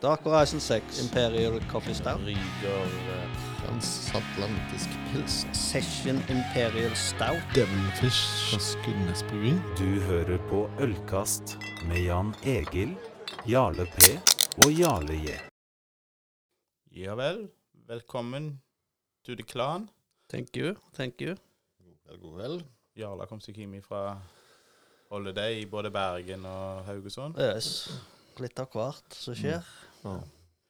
Dark Horizon 6 Imperial Coffee Stout. Ryger eh, Transatlantisk pils. Session Imperial Stout. Devilfish fra Skudenes bryggeri. Du hører på Ølkast med Jan Egil, Jarle P og Jarle J. Ja vel. Velkommen to the clan. Thank you. Thank you. God vel. Jarle kom seg hjem fra holiday i både Bergen og Haugesund. Yes. Litt av hvert som skjer. Ja.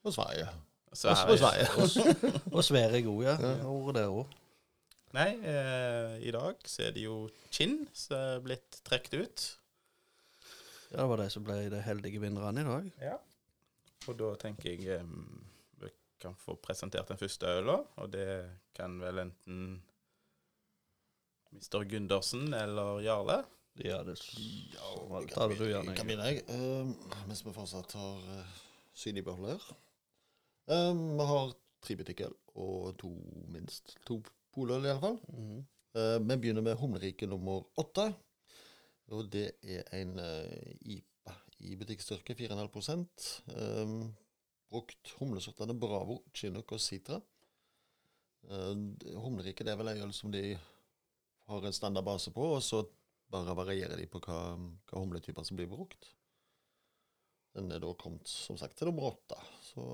Og Sverige. Så Og er- Sverige. Og Sverige òg, ja. Ja. Hvor det òg. Nei, eh, i dag så er det jo Kinn som er blitt trukket ut. Ja, det var de som ble de heldige vinnerne i dag. Ja. Og da tenker jeg eh, vi kan få presentert den første øla, og det kan vel enten Mr. Gundersen eller Jarle. Ja, det Ja, Ta det du, gjerne. Kan begynne, jeg. Uh, mens vi fortsatt har uh, syn i behold her. Eh, vi har tre butikker og to minst. To poløl, iallfall. Mhm. Uh, vi begynner med humlerike nummer åtte. Og det er en uh, IPA i butikkstyrke, 4,5 um, Brukt humlesortene Bravo, Chinook og Citra. Uh, humlerike det er vel en øl som de har en standard base på, og så bare varierer de på hva, hva humletyper som blir brukt. Den er da kommet, som sagt, til nummer åtte. Så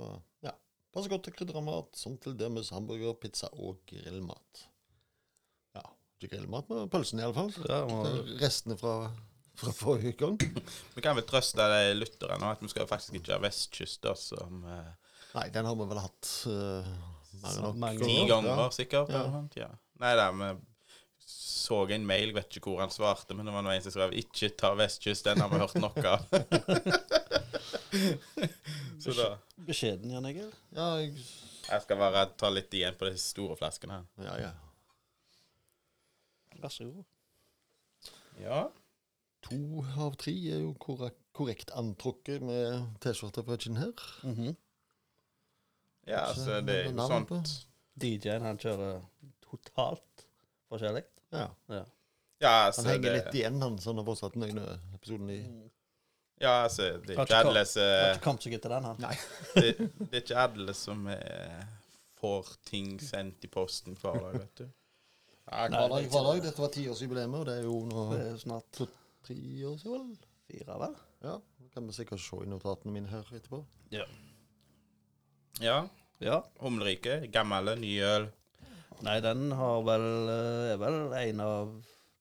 ja. Passer godt til krydra mat, som til dømes hamburger, pizza og grillmat. Ja, ikke grillmat, men pølsen iallfall. Ja, må- Restene fra, fra forrige gang. Vi kan vel trøste de lytterne nå at vi skal faktisk ikke ha vestkyst som uh, Nei, den har vi vel hatt uh, mer nok Mange ti ganger, Ja. sikkert. Ja. eller Ja. Nei da, vi så en mail, vet ikke hvor han svarte, men det var noe en som skrev 'ikke ta vestkyst'. Den har vi hørt nok av. Så da Beskjeden, Jan Egil. Ja, jeg, Jeg skal bare ta litt igjen på de store flaskene her. ja, ja. Vær så god. Ja. To av tre er jo korrekt, korrekt antrukket med T-skjorte på Gin her. Mhm. ja, altså, det er jo Navn på? sånt DJ-en han kjører totalt forskjellig. Ja. Ja. Ja, Han altså, henger det, litt igjen, han, sånn har fortsatt den ene episoden i ja, altså, det er ikke ikke alle Har ikke kommet seg etter den, han. Nei. det, det er ikke alle som eh, får ting sendt i posten hver dag, vet du. Ja, hver er dag, hver dag. Dette var tiårsjubileet, og det er jo nå Det er snart tre år siden, vel? fire, vel? Ja, det kan vi sikkert se i notatene mine her etterpå. Ja. Ja. Humlerike. Gammel, ny øl. Nei, den har vel eh, er vel en av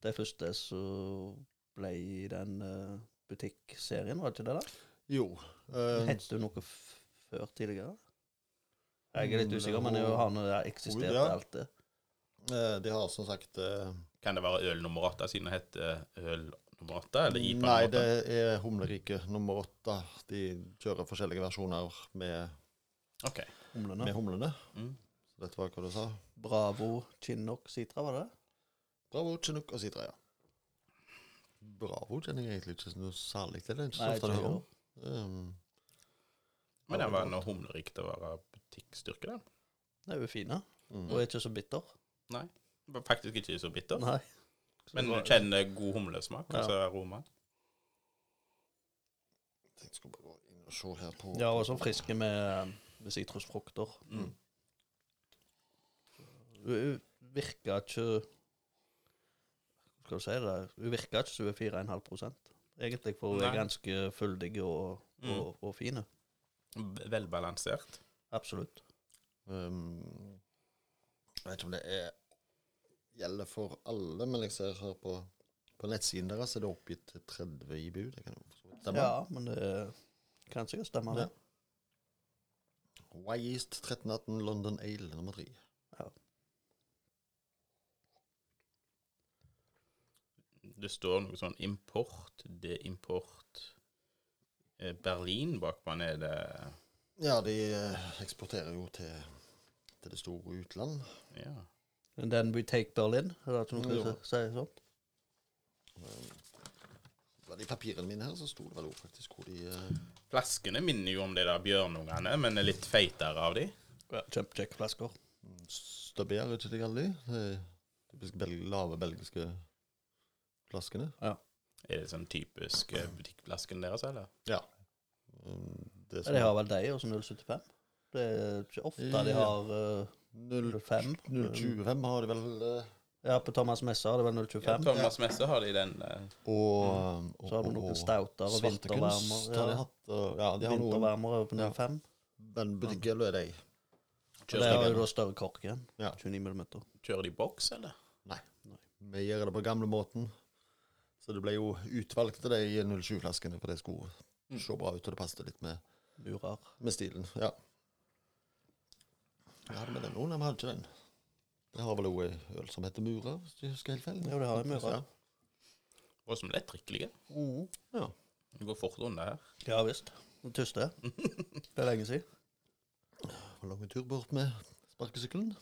de første som ble i den eh, butikkserien, var det ikke det? da? Jo. Uh, Het du noe f før tidligere? Jeg er litt usikker, men jeg har noe der eksistert Ja. alt det. Uh, de har som sagt uh, Kan det være øl nummer åtte, siden det heter øl nummer åtte? Eller IPA Nei, det er Humlerike nummer åtte. De kjører forskjellige versjoner med, okay. Humlene. med humlene. Mm. Så dette var hva du sa. Bravo, Chinook, Sitra, var det det? Bravo, Chinook og Sitra, ja. Bravo kjenner jeg egentlig ikke noe særlig til. Det er ikke så ofte jeg hører om. Um, Men den var noe humlerik til å være butikkstyrke, den. Den er jo fin, mm. og er ikke så bitter. Nei. Faktisk ikke så bitter. Nei. Men du kjenner god humlesmak, Ja. altså aroma. Jeg skal bare gå inn og se her på Ja, og så friske med, med sitrusfrukter. Mm. Virker ikke skal du si det? Hun virker ikke som hun er 4,5 Egentlig, for hun er ganske fyldig og, Mm. og, og fine. Velbalansert. Absolutt. Um, jeg vet ikke om det er gjelder for alle, men jeg ser her på, på nettsiden deres er det oppgitt 30 i bud. Det kan jo stemme. Ja, men det kan sikkert stemme, det. Y East 1318 London Ale nummer tre. Det står noe sånn import, det import Berlin Berlin bakpå er det Ja, de eh, eksporterer jo til, til det store utland. Ja. And then we take Berlin. Er det noe som sier sånn? Var det I papirene mine her så sto det vel òg faktisk hvor de eh, Flaskene minner jo om de der bjørnungene, men er litt feitere av de. Ja, Kjempekjekke flasker. Stubber, er ikke de kaller de? Typisk lave belgiske flaskene. Er det sånn typisk eh, butikkflasken deres, eller? Ja. Um, Det som... de har vel de også 075? Det er ikke ofte de har uh, 05. 025 har de vel uh... Ja, på Thomas Messe har de vel 025. Ja, 025. Thomas Messe har de den Uh... og, og, Så har de noen og stouter og Svartekunst vintervarmer. har de Ja, hatt. og- Ja, de har noen. vintervarmer over på Ja. 05. Men butikken er de. Kjører det har jo da større kork igjen. Ja. 29 mm. Kjører de boks, eller? Nei, Vi gjør det på gamlemåten. Så det ble jo utvalgt til de 07-flaskene, for det skulle Mm. se bra ut, og det passet litt med, Murer. med stilen. Ja. Vi hadde med den nå, nei, vi hadde ikke den. Det har vel òg ei øl som heter Murer, hvis du husker helt feil. Jo, det har jeg Murer. Ja. Og som lettdrikkelige. Mm. Ja. Det går fort unna her. Ja visst. Den tyste. Det er lenge siden. Hvor lang tur bort med sparkesykkelen.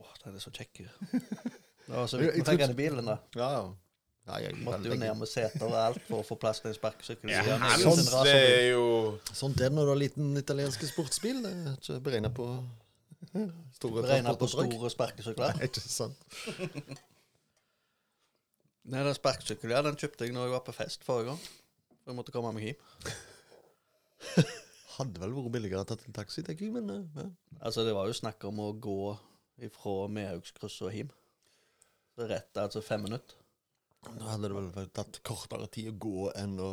Åh, den er så kjekk. Det var så vidt vi fikk den i bilen, da. Ja, ja. Ja, jeg, Måtte jo ned med seter og alt for å få plass til en sparkesykkel. Ja, ja, sånn, det er jo Sånn det er er når du har liten italiensk sportsbil. Det er ikke beregnet på store Beregnet på store sparkesykler. Nei, ikke sant. Nei, den sparkesykkelen ja, den kjøpte jeg når jeg var på fest forrige gang. For jeg måtte komme meg hjem. Hadde vel vært billigere å tatt en taxi, tenker jeg, men eh, ja. Altså, det var jo snakk om å gå ifra Mehaugkrysset og hjem. Så rett, altså fem minutter. Da hadde det vel tatt kortere tid å gå enn å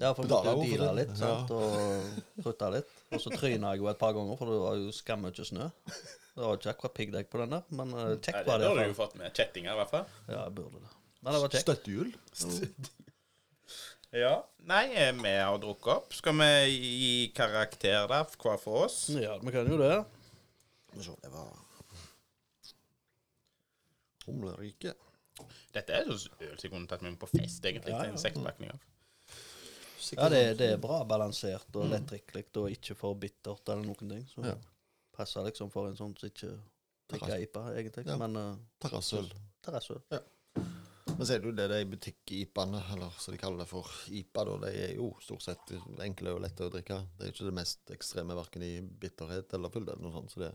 Ja, for jeg måtte jo deale litt, sant, og rutte litt. Og så tryna jeg jo et par ganger, for det var jo skammet ikke snø. Det var ikke akkurat piggdekk på den der, men eh, Det var det. i burde du hvert jo fall. fått med. Kjettinger, i hvert fall. Ja, jeg burde det. Men det var kjekt. Støttehjul. Ja. Nei, eh, vi har drukket opp. Skal vi gi karakter der, hver for oss? Ja, vi kan jo det. Skal vi se, det var Humlerike. Dette er jo øl som jeg kunne tatt med meg på fest, egentlig. Ja, til en ja. sekspakning av. Ja, det, det er bra balansert og lettdrikkelig og ikke for bittert eller noen ting. Så Ja. passer liksom for en sånn som ikke drikker IPA, egentlig. Ja. Men uh, Terrassøl. Ja. Men ser du det, de butikk-IPA-ene, eller som de kaller det for IPA, da, de er jo stort sett enkle og lette å drikke. Det er ikke det mest ekstreme verken i bitterhet eller fylde eller noe sånt. Så det,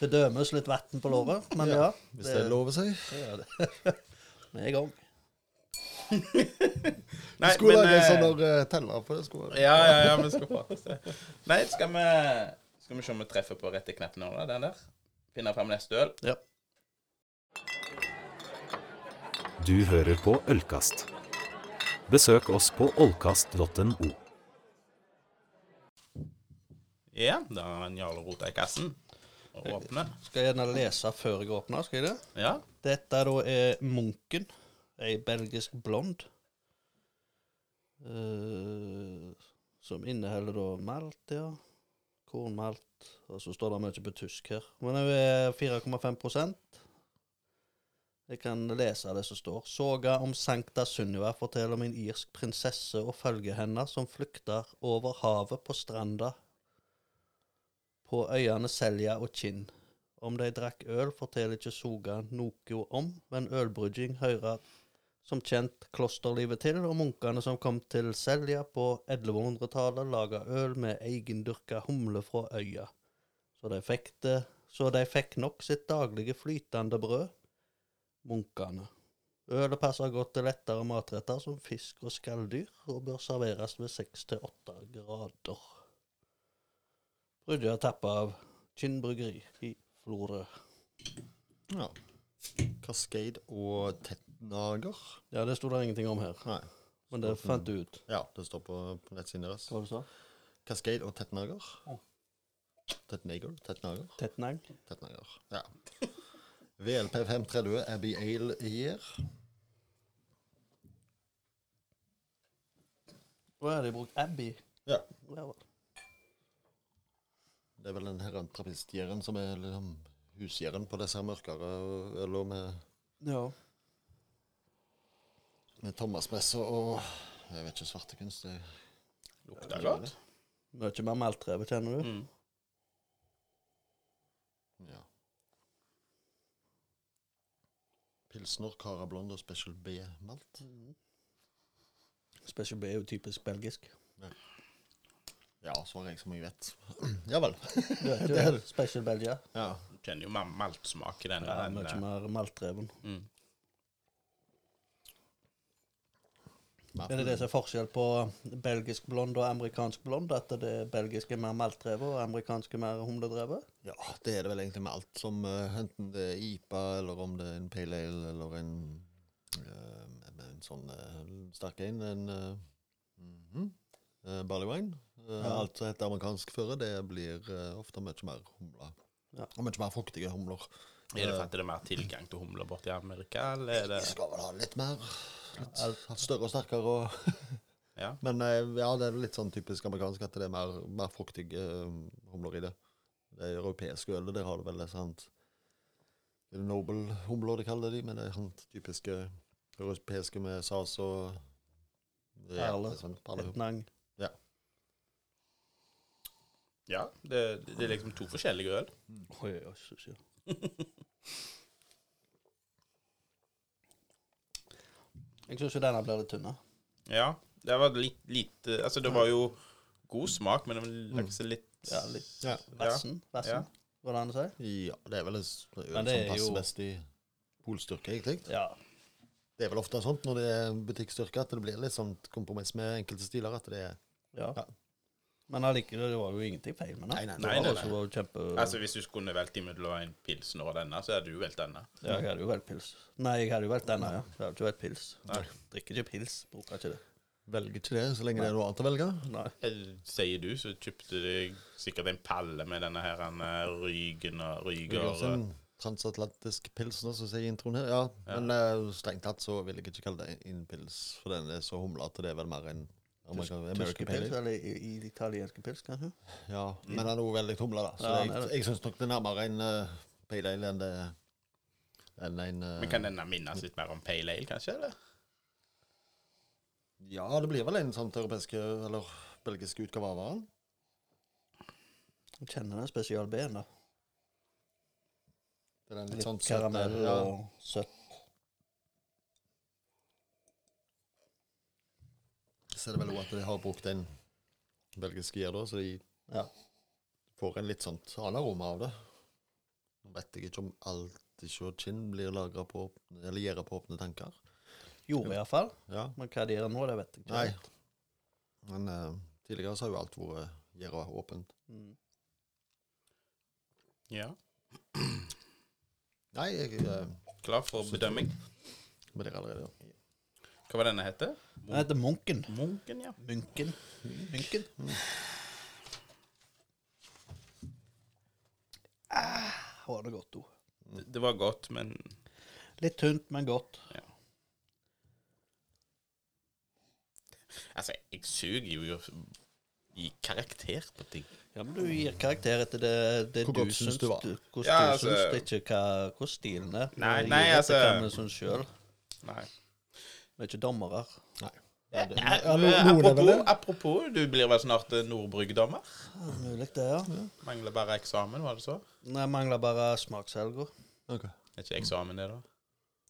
Det dømes litt vann på låret, men ja. hvis det, lover seg. det det. Vi er i gang. Nei, skulle men, lage en eh, sånn der, eh, teller på det. Skulle. Ja, ja, ja, vi skal faktisk det. Nei, skal vi Skal vi se om vi treffer på rette knappen nå, da, den der? Finne fram neste øl. Ja. Du hører på Ølkast. Besøk oss på ollkast.no. Ja, da har en Jarle rota i kassen. Og åpner. Skal jeg gjerne lese før jeg åpner, skal jeg det? Ja. Dette da er Munken, ei belgisk blond. Uh, som inneholder da malt, ja. Kornmalt. Og så står det mye på tysk her. Men det er 4,5% Jeg kan lese det som står. Soga om Sankta Sunniva forteller om en irsk prinsesse og følgehenner som flykter over havet på stranda på øyene Selja og Kinn. Om de drakk øl, forteller ikke Soga noe om, men ølbrygging hører som kjent klosterlivet til, og munkene som kom til Selja på 1100-tallet, laga øl med egendyrka humle fra øya. Så de fikk det Så de fikk nok sitt daglige flytende brød, munkene. Ølet passer godt til lettere matretter som fisk og skalldyr, og bør serveres ved seks til åtte grader. Brygget er tappa av Kinn bryggeri i Florø. Ja. Cascade og Tettnager. Ja, det sto det ingenting om her, Nei. men det fant du ut. Ja, det står på, på nettsiden deres. Hva var det du sa? Cascade og Tettnager. Oh. Tettnager? Tettnager? Tettnang? Tettnager. Ja. VLP 530 Abbey Ale Year. Hva ja, de de brukt? Abbey? Ja. Ja. Det er vel den herren trappistgjæren som er liksom husgjæren på disse mørkere eller med, ja. med Thomas-messe og jeg vet ikke, svartekunst. Det, Lukter godt. Mye mer maltrevet, kjenner du? Mm. ja. Pilsner, Cara Blond og Special B-malt. Special B er jo typisk belgisk. Ja, svarer jeg som jeg vet. ja vel. du er, Det er det. Special Belgia. Ja. Du kjenner jo mer maltsmak i den. Ja, den, mye der. mer maltdreven. Mm. Er det det som er forskjell på belgisk blond og amerikansk blond? At det belgiske er mer maltdrevet og amerikanske er mer humledrevet? Ja, det er det vel egentlig med alt. Som uh, enten det er IPA, eller om det er en pale ale, eller en, uh, en sånn uh, sterk en. En eh, mhm, eh, barley wine. Eh, Ja. Alt som heter amerikansk føre, det blir eh, ofte mye mer humler. Ja. Og mye mer fruktige humler. Er det for at det er mer tilgang til humler borti Amerika, eller er det De skal vel ha litt mer. Litt større og sterkere. Og Ja. Men eh, ja, det er litt sånn typisk amerikansk at det er mer, mer fruktige eh, humler i det. Det er europeiske ølet, der har du vel sant Det er Noble humler de kaller de, men det er sånn typiske europeiske med sas og ja, Perle. det er sånn. Etnang. Ja, det, det er liksom to forskjellige øl. Oi, oi, oi. Jeg syns jo denne blir litt tynn. Ja, det var litt lite Altså, det var jo god smak, men det var liksom litt Ja, litt Ja. Vassen. Vassen. Går det an å si? ja, det er vel en øl Men det som er passer jo- best i polstyrke, egentlig. Ja. Det er vel ofte sånn når det er butikkstyrke, at det blir litt sånn kompromiss med enkelte stiler. At det er ja. Ja. Men allikevel, det var jo ingenting feil med den. Nei, nei, Det nei, var nei, nei. kjempe... Altså, hvis du skulle valgt imellom en pilsner og denne, så hadde du valgt denne. Ja, jeg hadde jo valgt pils. Nei, jeg hadde jo valgt denne, ja. Jeg hadde ikke valgt pils. Nei. Drikker ikke pils. Bruker ikke det. velger ikke det, så lenge det er noe annet å velge. Nei. Eh, Sier du, så kjøpte du sikkert en palle med denne her han, eh, Rygen og er Ryger. transatlantisk pilsner, som sier i introen her. Ja, Ja. men uh, strengt tatt så vil jeg ikke kalle det en pils, for den er så humlete. Det er vel mer en American Pale Ale. eller i, i italienske pils, kanskje? Ja, men den er også veldig humla, da. Så Ja, er jeg, det. jeg syns nok det er nærmere en uh, Pale Ale enn det enn en uh, Men kan denne minnes litt mer om Pale Ale, kanskje? eller? Ja, det blir vel en sånn europeisk eller belgisk utgave av den. Jeg kjenner den spesial B-en, da. Det er den litt, Litt sånn søte- karamell ja. og søtt. Så er det vel òg at de har brukt en belgisk gir, da, så de Ja. får en litt sånn annen av det. Nå vet jeg ikke om alt i kinn blir lagra på eller gjerda på åpne tanker. Gjorde iallfall. Ja, Men hva de gjør nå, det vet jeg ikke. Nei. men uh, tidligere så har jo alt vært gjerda åpent. Mm. Ja. Nei, jeg uh, Klar for bedømming. med dere allerede. ja. Hva var denne heter? Den heter Munken. Munken, ja. Munken. Munken. Ah, var det godt ord. Det, det var godt, men Litt tynt, men godt. Altså, jeg suger jo i å gi karakter på ting. Ja, men du gir karakter etter det, det Hvor du godt syns syns du var? du- Hvordan Ja, du altså- syns, det er ikke hva, hvordan stilen er. Nei, Vi nei, gir etter altså- hva vi syns sjøl. Nei. Vi er ikke dommere. Nei. Ja, det- ja, ja, er det apropos, apropos, du blir vel snart eh, Nordbrygg-dommer? Ja, Mulig det, ja. Mangler bare eksamen, var det så? Nei, mangler bare smakshelger. Ok. Er ikke eksamen det, da?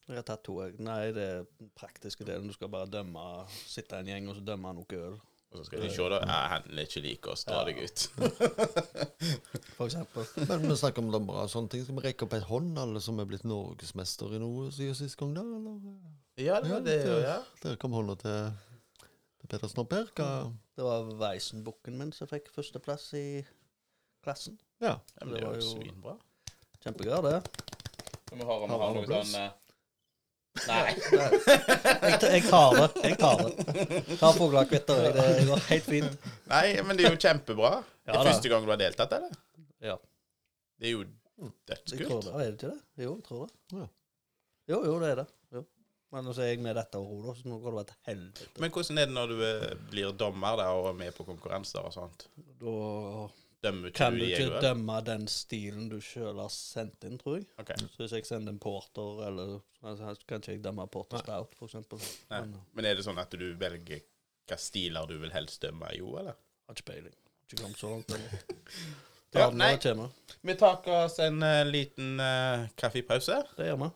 Jeg har tatt to. Nei, det er den praktiske delen. Du skal bare dømme, sitte en gjeng og så dømme noe øl, Og så skal de se, da. Ja, han er ikke lik oss, dra Ja. deg ut. for eksempel. Men vi snakker om dommere og sånne ting. Skal vi rekke opp et hånd, alle som er blitt norgesmester i noe siden sist gang, da? Eller? Ja, det var det, jo, ja. Der kom hånda til, til Peter. Hva Det var Weisenbukken min som fikk førsteplass i klassen. Ja. ja men Det det var jo svinbra. Kjempegøy, det. Vi høre om vi Har noe sånn Nei. Nei. Jeg, jeg tar det. Jeg tar det. Tar fuglekvitter. Det går helt fint. Nei, men det er jo kjempebra. Det er første gang du har deltatt, eller? Ja. Det er jo Jeg tror dødskult. det. Er det ikke det? Jo, jeg tror det. Ja. Jo, jo, det er det. Men nå er jeg med dette ro, så nå går det bare til helvete. Men hvordan er det når du eh, blir dommer da, og er med på konkurranser og sånt? Da Dømmer kan du ikke dømme den stilen du sjøl har sendt inn, tror jeg. Okay. Så hvis jeg sender en porter, eller altså, så kan ikke jeg dømme porter stout, for eksempel. Nei. Men, Men er det sånn at du velger hva stiler du vil helst dømme i, jo, eller? har ikke peiling. Har Ikke kommet så langt. eller. Ja, nei. Vi tar oss en uh, liten uh, kaffepause. Det gjør vi.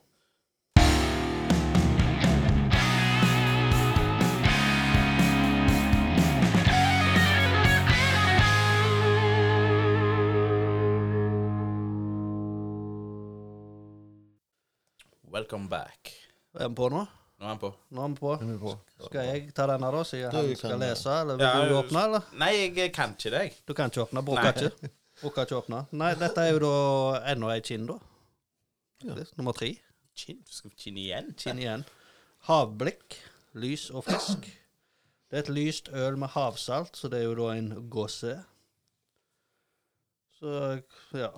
Welcome back. Er den på nå? Nå er han på. Nå er vi på. Er vi på? Skal jeg ta denne, da, siden Du han skal kan- lese? Eller vil Ja, du åpne, eller? Nei, jeg kan ikke det. jeg. Du kan ikke åpne. Bruker ikke. Bruker ikke åpne. Nei, dette er jo da enda ei kinn, da. Ja. Nummer tre. Kinn, skal vi kinn igjen? Kinn igjen. Havblikk. Lys og frisk. Det er et lyst øl med havsalt, så det er jo da en gåse. Så ja.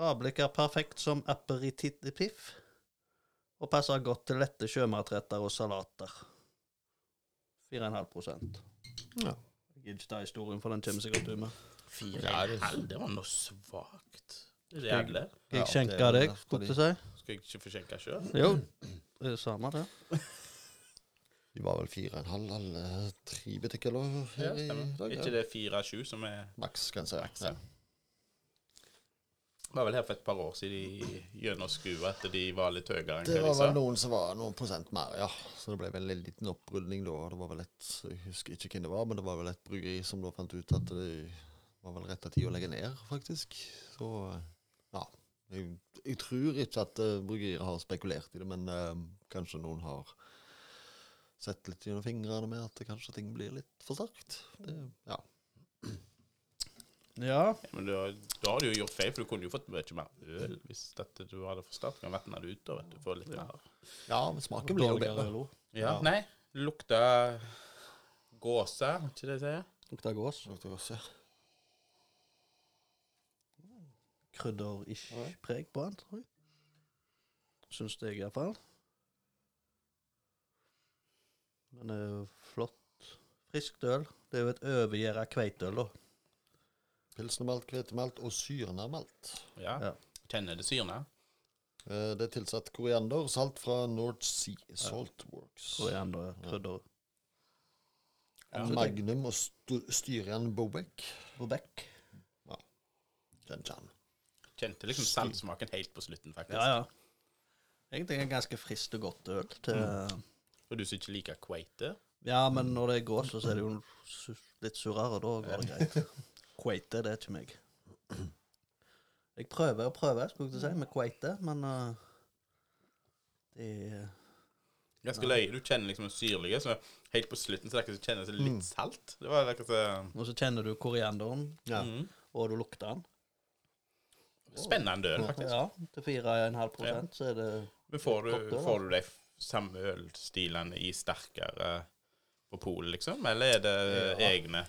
Havblikk er perfekt som aperitif. Og passer godt til lette sjømatretter og salater. 4,5 Ja. Jeg gidder ikke ta historien, for den kommer du med. Fire det- en halv, det var noe svakt. Er. Skal jeg skjenke det er deg, skulle jeg si? Skal jeg ikke få skjenke sjøl? Jo, det er det samme, det. De var vel fire og en halv, alle tre butikker lå Ja, her i dag. ikke det fire-sju som er Maks, kan jeg si. Maks, ja. Ja. Var vel her for et par år siden de gjennomskua at de var litt høyere enn Det var vel noen som var noen prosent mer, ja. Så det ble vel en liten opprydning da. Det var vel et Jeg husker ikke hvem det var, men det var vel et bryggeri som da fant ut at det var vel rett tid å legge ned, faktisk. Så ja. Jeg, jeg tror ikke at uh, bryggerier har spekulert i det, men eh, kanskje noen har sett litt gjennom fingrene med at det kanskje ting blir litt for sterkt. Det, ja. Ja. Men da, da har du jo gjort feil, for du kunne jo fått mye mer øl hvis dette du hadde forstått. Kan vatne det ut da, vet du. Få litt mer. ja, men smaken blir jo bedre. Ja. Ja. Nei, lukter lukta gåse, er ikke det jeg sier? Lukter gås. Lukter gåse. ja. Krydder-ish preg på den, tror jeg. Syns jeg iallfall. Men det er jo flott. Friskt øl. Det er jo et overgjæra kveiteøl, da. Pilsnermalt, hvetemalt og syrnamalt. Ja. Ja. Kjenner det syrna? Eh, Det er tilsatt koriander og salt fra North Sea Salt Works. Tror jeg enda er krydder. Ja. Magnum og st styrian Bobek. Bobek. Den han. Kjente liksom saltsmaken helt på slutten, faktisk. Ja, ja. Egentlig en ganske frist og godt øl. Til, Og du som ikke liker kveite? Ja, men når det er gås, så er det jo litt surere. Da går det greit. Kveite, det er ikke meg. Jeg prøver og prøver, skulle jeg til å si, med kveite, men uh, det er Ganske løye. Du kjenner liksom den syrlige, så helt på slutten så er det kjenner det litt salt. Det var akkurat så Og så kjenner du korianderen, Ja. Mhm. og du lukter den. Spennende øl, faktisk. Ja, til 4,5 prosent, så er det Men får du, Godt øl, får du de samme ølstilene i sterkere på polet, liksom? Eller er det Ja. egne?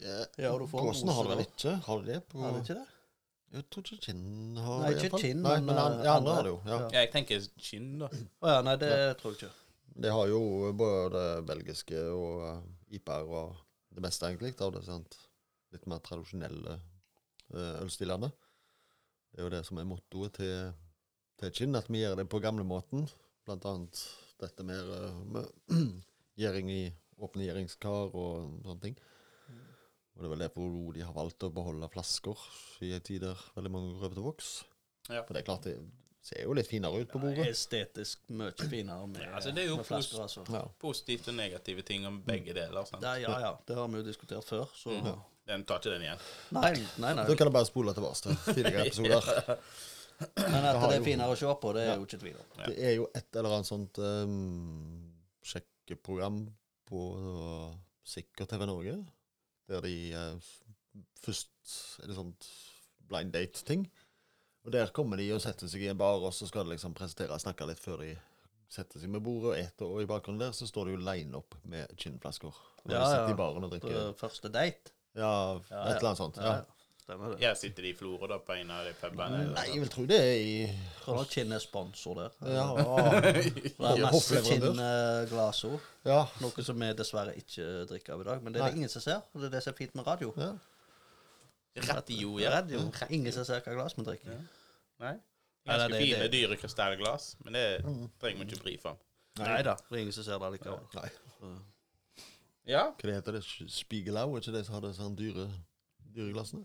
Ja, og du får Gåsen har det vel ikke? Har de det? På, Er det ikke det? Jeg tror ikke Kinn har Nei, det. i ikke hvert fall. Kinn, Nei, men, men an, eh, ja, andre andre. har det jo. Ja. Ja. Jeg tenker gin, da. Å ja, nei, det tror jeg ikke. De har jo både belgiske og IPR og det meste, egentlig, av det sant? litt mer tradisjonelle uh, ølstilene. Det er jo det som er mottoet til, til Kinn, at vi gjør det på gamlemåten. Blant annet dette med, uh, med gjæring i åpne gjæringskar og sånne ting. Og det er vel derfor de har valgt å beholde flasker i en tid der veldig mange røver til voks. Ja. For det er klart, det ser jo litt finere ut på bordet. Estetisk mye finere med, Ja, altså, det er jo flasker, altså. Ja. Positivt og negative ting om begge deler. sant? Det, ja, ja, det har vi jo diskutert før, så Den tar ikke den igjen. Nei, nei, nei. Da kan du bare spole tilbake til tidligere episoder. Men at det, det er finere å se på, det er jo ikke tvil om. Ja. Det er jo et eller annet sånt um, sjekkeprogram på uh, Sikker TV Norge, der de uh, Først er det sånt blind date-ting. Og der kommer de og setter seg i en bar, og så skal de liksom presentere og snakke litt før de setter seg med bordet og eter, og i bakgrunnen der så står det jo line opp med ginflasker. Ja, de sitter ja. i baren og drikker Første date. Ja, et eller annet sånt. Ja, Ja. Ja. Stemmer det. Her sitter de i Florø da, på en av de pubene. Nei, jeg vil tro det er i Kinn er sponsor der. Ja, Det er masse. Kinn-glass òg. ja. Noe som vi dessverre ikke drikker av i dag. Men det er det ingen som ser. og Det er det som er fint med radio. ja. Radio, ja. Radio. Ingen som ser hva glass vi drikker. Nei. Nei, Ganske det- fine, det- dyre krystallglass, men det trenger vi ikke bry for. Nei da. Det er ingen som ser det likevel. Nei. Ja, Hva det heter det? Spiegelau? Er ikke det som har disse dyre, dyre glassene?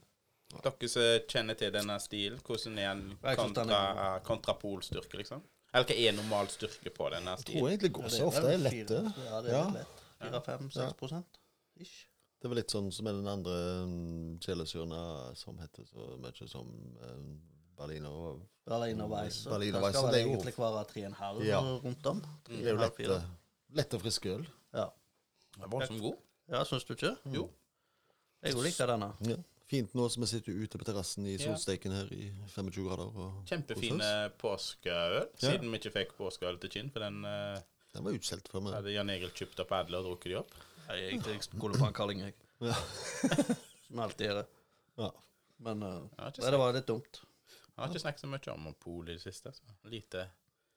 Dere som kjenner til denne stilen, hvordan er den kontra, kontrapolstyrke, liksom? Eller hva er normal styrke på denne Jeg tror stilen? egentlig så ofte det er lett lette. Ja, det er Ja. lett. 4-5-6 prosent. Ish. Det var litt sånn som med den andre mm, som heter så mye som um, Berliner og Berliner Weiss. Berliner Det skal vel egentlig være 3,5 Ja. rundt om. Det er jo 3,5, lette, Lett og frisk øl. Ja, Den er voldsomt god. ja syns du ikke? Jo. Jeg òg liker denne. Ja. Fint nå som vi sitter ute på terrassen i solsteiken her i 25 grader. Og Kjempefine påskeøl, Ja. siden vi ikke fikk påskeøl til Kinn. For den eh, Den var utsolgt for meg. hadde Jan Egil kjøpt opp alle og drukket de opp. Nei, jeg, jeg skulle på en kalling, jeg. Ja. Som alltid er det. Ja. Men uh, Jeg nei, det var litt dumt. jeg har ikke snakket så mye om Monopol i det siste. Så. Lite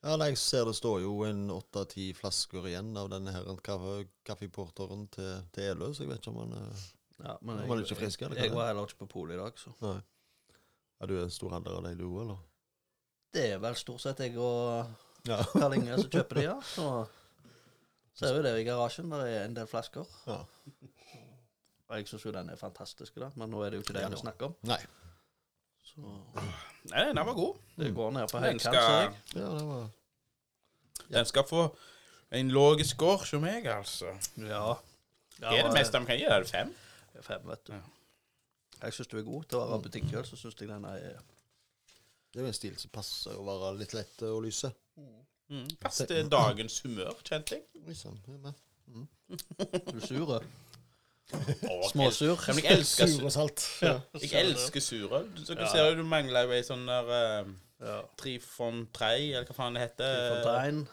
Ja, nei, jeg ser det står jo en åtte-ti flasker igjen av denne her kaffe, kaffeporteren til, til Elø, så jeg vet ikke om han eh, Ja, men jeg, var ikke frisk, eller jeg var heller ikke på polet i dag, så. Nei. Er du en stor handler av deg, du òg, eller? Det er vel stort sett jeg og Ja. Karl Inge som kjøper de, ja. Så ser vi det i garasjen. Der er en del flasker. ja. Og jeg syns jo den er fantastisk, da. men nå er det jo ikke det Ja, vi snakker om. Nei. Så Nei, den var god. det går ned på høykant, ser jeg. Ja, det var den skal få en lav score som meg, altså. Ja. ja er det meste de kan gi? Er det fem? Fem, vet du. Ja. Jeg syns du er god til å være butikkøl, så syns jeg den er Det er jo en stil som passer å være litt lett å lyse. Mm. Pass til dagens humør, kjente jeg. Liksom, jeg det er med. Du sure. Småsur. Ja, jeg elsker, Sur og salt. Ja. jeg elsker surøl. Så du Ja. ser du mangler jo ei sånn der uh, Ja. Trifontrei, eller hva faen det heter.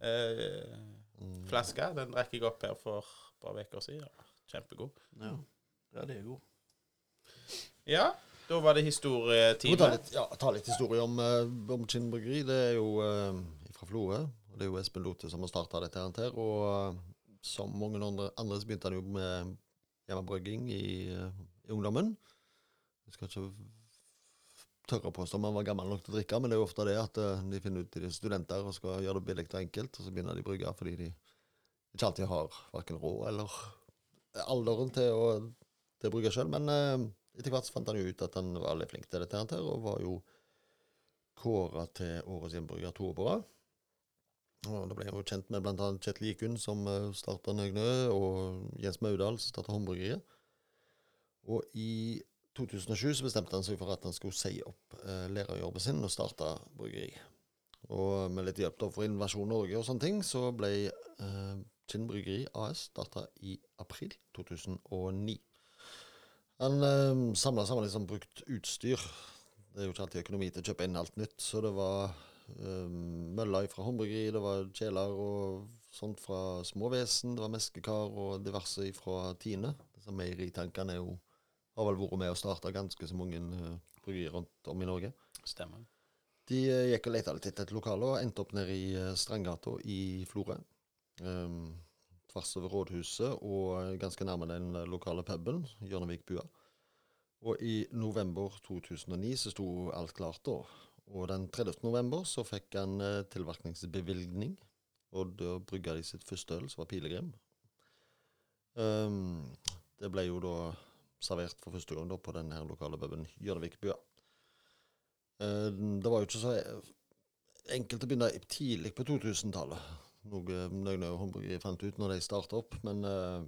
Eh, flaske. Den rekker jeg opp her for et par uker siden. Kjempegod. Ja. Ja, det er jo Ja, da var det må ta litt, ja, ta litt historie om, uh, om Kinn bryggeri. Det er jo uh, fra Florø. og Det er jo Espen Lothe som har starta dette her. Og eh, som mange andre, andre så begynte han jo med hjemmebrygging i, eh, i ungdommen. Jeg skal ikke tørre å påstå om han var gammel nok til å drikke, men det er jo ofte det at eh, de finner ut til de er studenter og skal gjøre det billig og enkelt, og så begynner de å brygge fordi de ikke alltid har verken råd eller alderen til å, til å brygge sjøl. Men eh, etter hvert så fant han jo ut at han var veldig flink til dette, her, og var jo kåra til årets hjemmebrygger to år på rad. Og Da ble jeg jo kjent med bl.a. Kjetil Ikun, som starta Nøgnø, og Jens Maudal, som starta Håndbryggeriet. Og i 2007 så bestemte han seg for at han skulle si opp eh, lærerjobben sin og starte bryggeri. Og med litt hjelp da fra Innovasjon Norge og sånne ting, så ble eh, Kinn Bryggeri AS starta i april 2009. Han eh, samla sammen liksom brukt utstyr. Det er jo ikke alltid økonomi til å kjøpe inn alt nytt, så det var eh, møller fra håndbryggeri, det var kjeler og sånt fra småvesen, det var meskekar og diverse fra Tine. Disse meieritankene er jo har vel vært med å starte ganske så mange uh, bryggerier rundt om i Norge. Stemmer. De uh, gikk og leita litt etter et lokale, og endte opp nede i uh, Strandgata i Florø. Um, tvers over rådhuset og eh, ganske nærme den eh, lokale puben, Hjørnevikbua. Og i november 2009 så sto alt klart da. Og den 30. november så fikk han tilverkningsbevilgning, tilvirkningsbevilgning, og da brygga de sitt første øl, som var Pilegrim. Um, det ble jo da servert for første gang da på den lokale puben Hjørnevikbua. Um, det var jo ikke så enkelt å begynne tidlig på 2000-tallet. Noe Nøgne og Håndbryggeri fant ut når de starta opp. Men eh,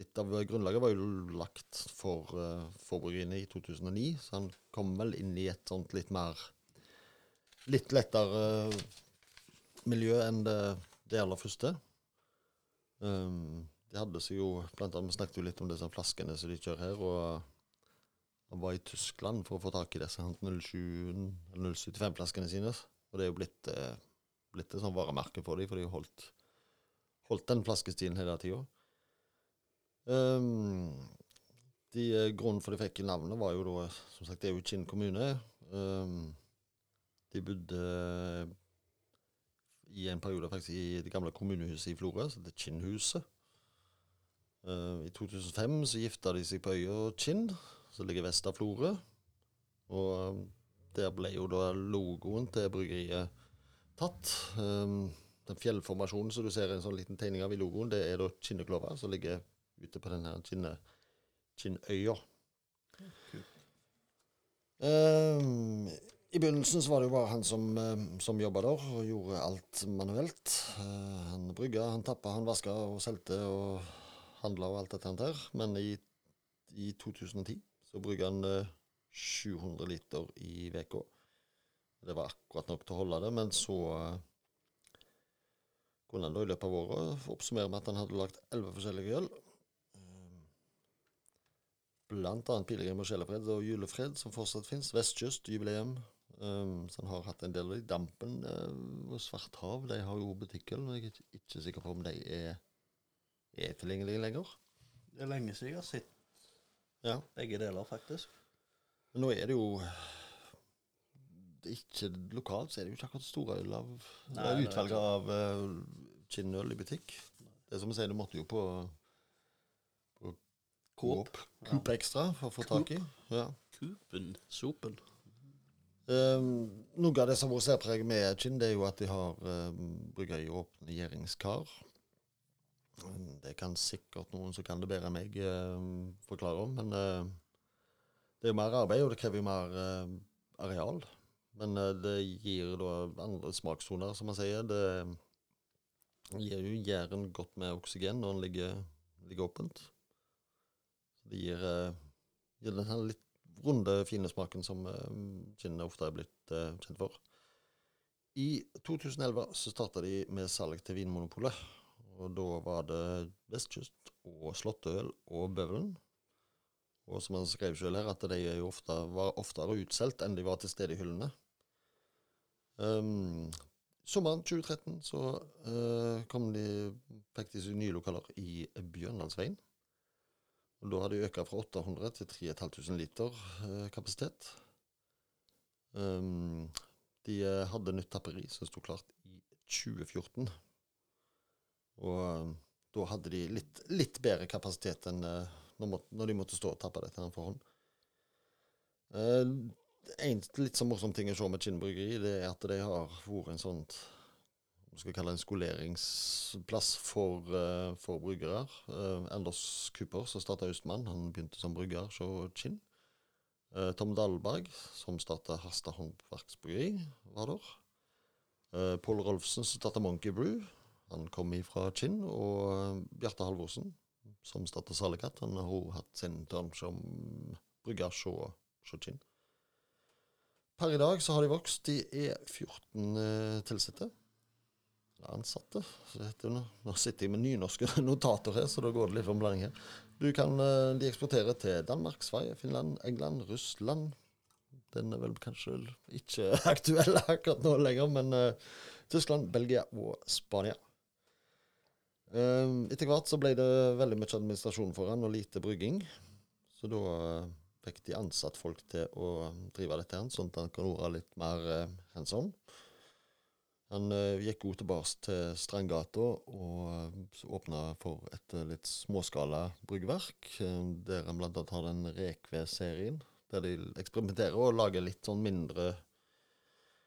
litt av grunnlaget var jo lagt for, uh, for bryggeriene i 2009, så han kom vel inn i et sånt litt mer Litt lettere eh, miljø enn det, det aller første. Um, de hadde seg jo Blant annet vi snakket jo litt om disse flaskene som de kjører her. og han var i Tyskland for å få tak i disse 075-flaskene sine. Og det er jo blitt, eh, blitt et sånn varemerke for dem, for de holdt, holdt den flaskestilen hele tida. Um, de, eh, grunnen for de fikk navnet, var jo da Som sagt, det er jo Kinn kommune. Um, de bodde i en periode faktisk i det gamle kommunehuset i Florø, som det er Kinnhuset. Uh, I 2005 så gifta de seg på øya Kinn, som ligger vest av Florø. Og der ble jo da logoen til bryggeriet tatt. Um, den fjellformasjonen som du ser en sånn liten tegning av i logoen, det er da Kinneklova, som ligger ute på denne Kinne, Kinnøya. Um, I begynnelsen så var det jo bare han som, um, som jobba der og gjorde alt manuelt. Uh, han brygga, han tappa, han vaska og solgte og handla og alt dette her. Men i, i 2010 så brygga han uh, 700 liter i uka. Det var akkurat nok til å holde det, men så uh, kunne han da i løpet av året oppsummere med at han hadde lagd elleve forskjellige øl. Eh, Blant annet Pilegrim og Sjelefred og Julefred, som fortsatt fins. Vestkyst, jubileum. Um, så han har hatt en del av de. Dampen uh, og Svart hav de har jo butikkøl. men jeg er ikke- ikke sikker på om de er, er tilgjengelige lenger. Det er lenge siden jeg har sett Ja. begge deler, faktisk. Men nå er det jo ikke Lokalt så er det jo ikke akkurat store øl av Nei, utvalget av uh, kinnøl i butikk. Det er som å si, du måtte jo på, på Coop. Coop Extra for å få tak i. Ja. Kupen. Sopen. Um, noe av det som også vært særpreg med gin, det er jo at de har um, i åpne gjæringskar. Um, Det kan sikkert noen som kan det bedre enn meg, um, forklare om, men uh, det er jo mer arbeid, og det krever jo mer uh, areal. Men uh, det gir da andre smakssoner, som man sier. Det gir jo gjæren godt med oksygen når den ligger, ligger åpent. Det gir, uh, gir den her litt runde, fine smaken som kinnene ofte er blitt eh, kjent for. I 2011 så starta de med salg til Vinmonopolet. Og da var det Vestkyst og Slåttøl og Bøvelen. Og som han skrev selv her, at de ofte, var oftere utsolgt enn de var til stede i hyllene. Um, sommeren 2013 så uh, kom de, de seg nye lokaler i Bjørnlandsveien. Og da hadde de økt fra 800 til 3500 liter uh, kapasitet. Um, de uh, hadde nytt tapperi som sto klart i 2014. Og da hadde de litt, litt bedre kapasitet enn når, de måtte stå og tappe dette her for hånd. En litt sånn morsom ting å se med Kinn bryggeri, det er at de har vært en sånn hva skal vi kalle det, en skoleringsplass for, uh, for bryggere. Uh, Anders Cooper, som starta Østmann, han begynte som brygger hos Kinn. Uh, Tom Dahlberg, som starta Harstad håndverksbryggeri, var der. Uh, Pål Rolfsen, som starta Monkey Brew. Han kom ifra Kinn. Og Bjarte Halvorsen, som starta Salekat. Han har hatt sin turn som brygger hos Kinn. Per i dag så har de vokst. De er 14 eh, tilsatte. Ansatte, så det heter det nå. Sitter jeg med nynorske notater her, så da går det litt om blanding her. Du kan, eh, De eksporterer til Danmark, Sverige, Finland, England, Russland. Den er vel kanskje ikke aktuell akkurat nå lenger, men eh, Tyskland, Belgia og Spania. Um, etter hvert så ble det veldig mye administrasjon for han, og lite brygging. Så da eh, fikk de ansatt folk til å drive dette, her, sånn at han kan være litt mer eh, hands on. Han eh, gikk også tilbake til Strandgata og uh, åpna for et eh, litt småskala bryggverk, eh, der han annet har den Rekve-serien, der de eksperimenterer og lager litt sånn mindre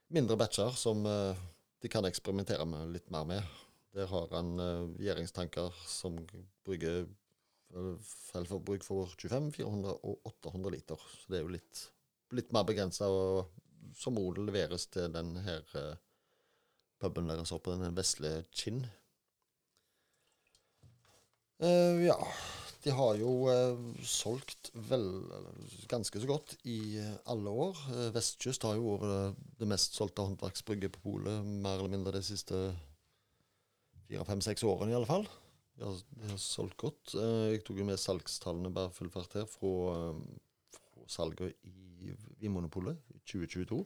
mindre batcher som eh, de kan eksperimentere med litt mer med. Der har han eh, gjæringstanker som brygger eh, for 25, 400 og 800 liter. Så det er jo litt, litt mer begrensa, som òg leveres til den her eh, puben deres oppe, den vesle Kinn. Uh, ja, de har jo uh, solgt vel ganske så godt i alle år. Vestkyst har jo vært det mest solgte håndverksbrygget på polet, mer eller mindre de siste fire, fem, seks årene i alle fall. Har, de har solgt godt. Eh, jeg tok jo med salgstallene bare full fart her fra, eh, fra salget i Vinmonopolet i 2022.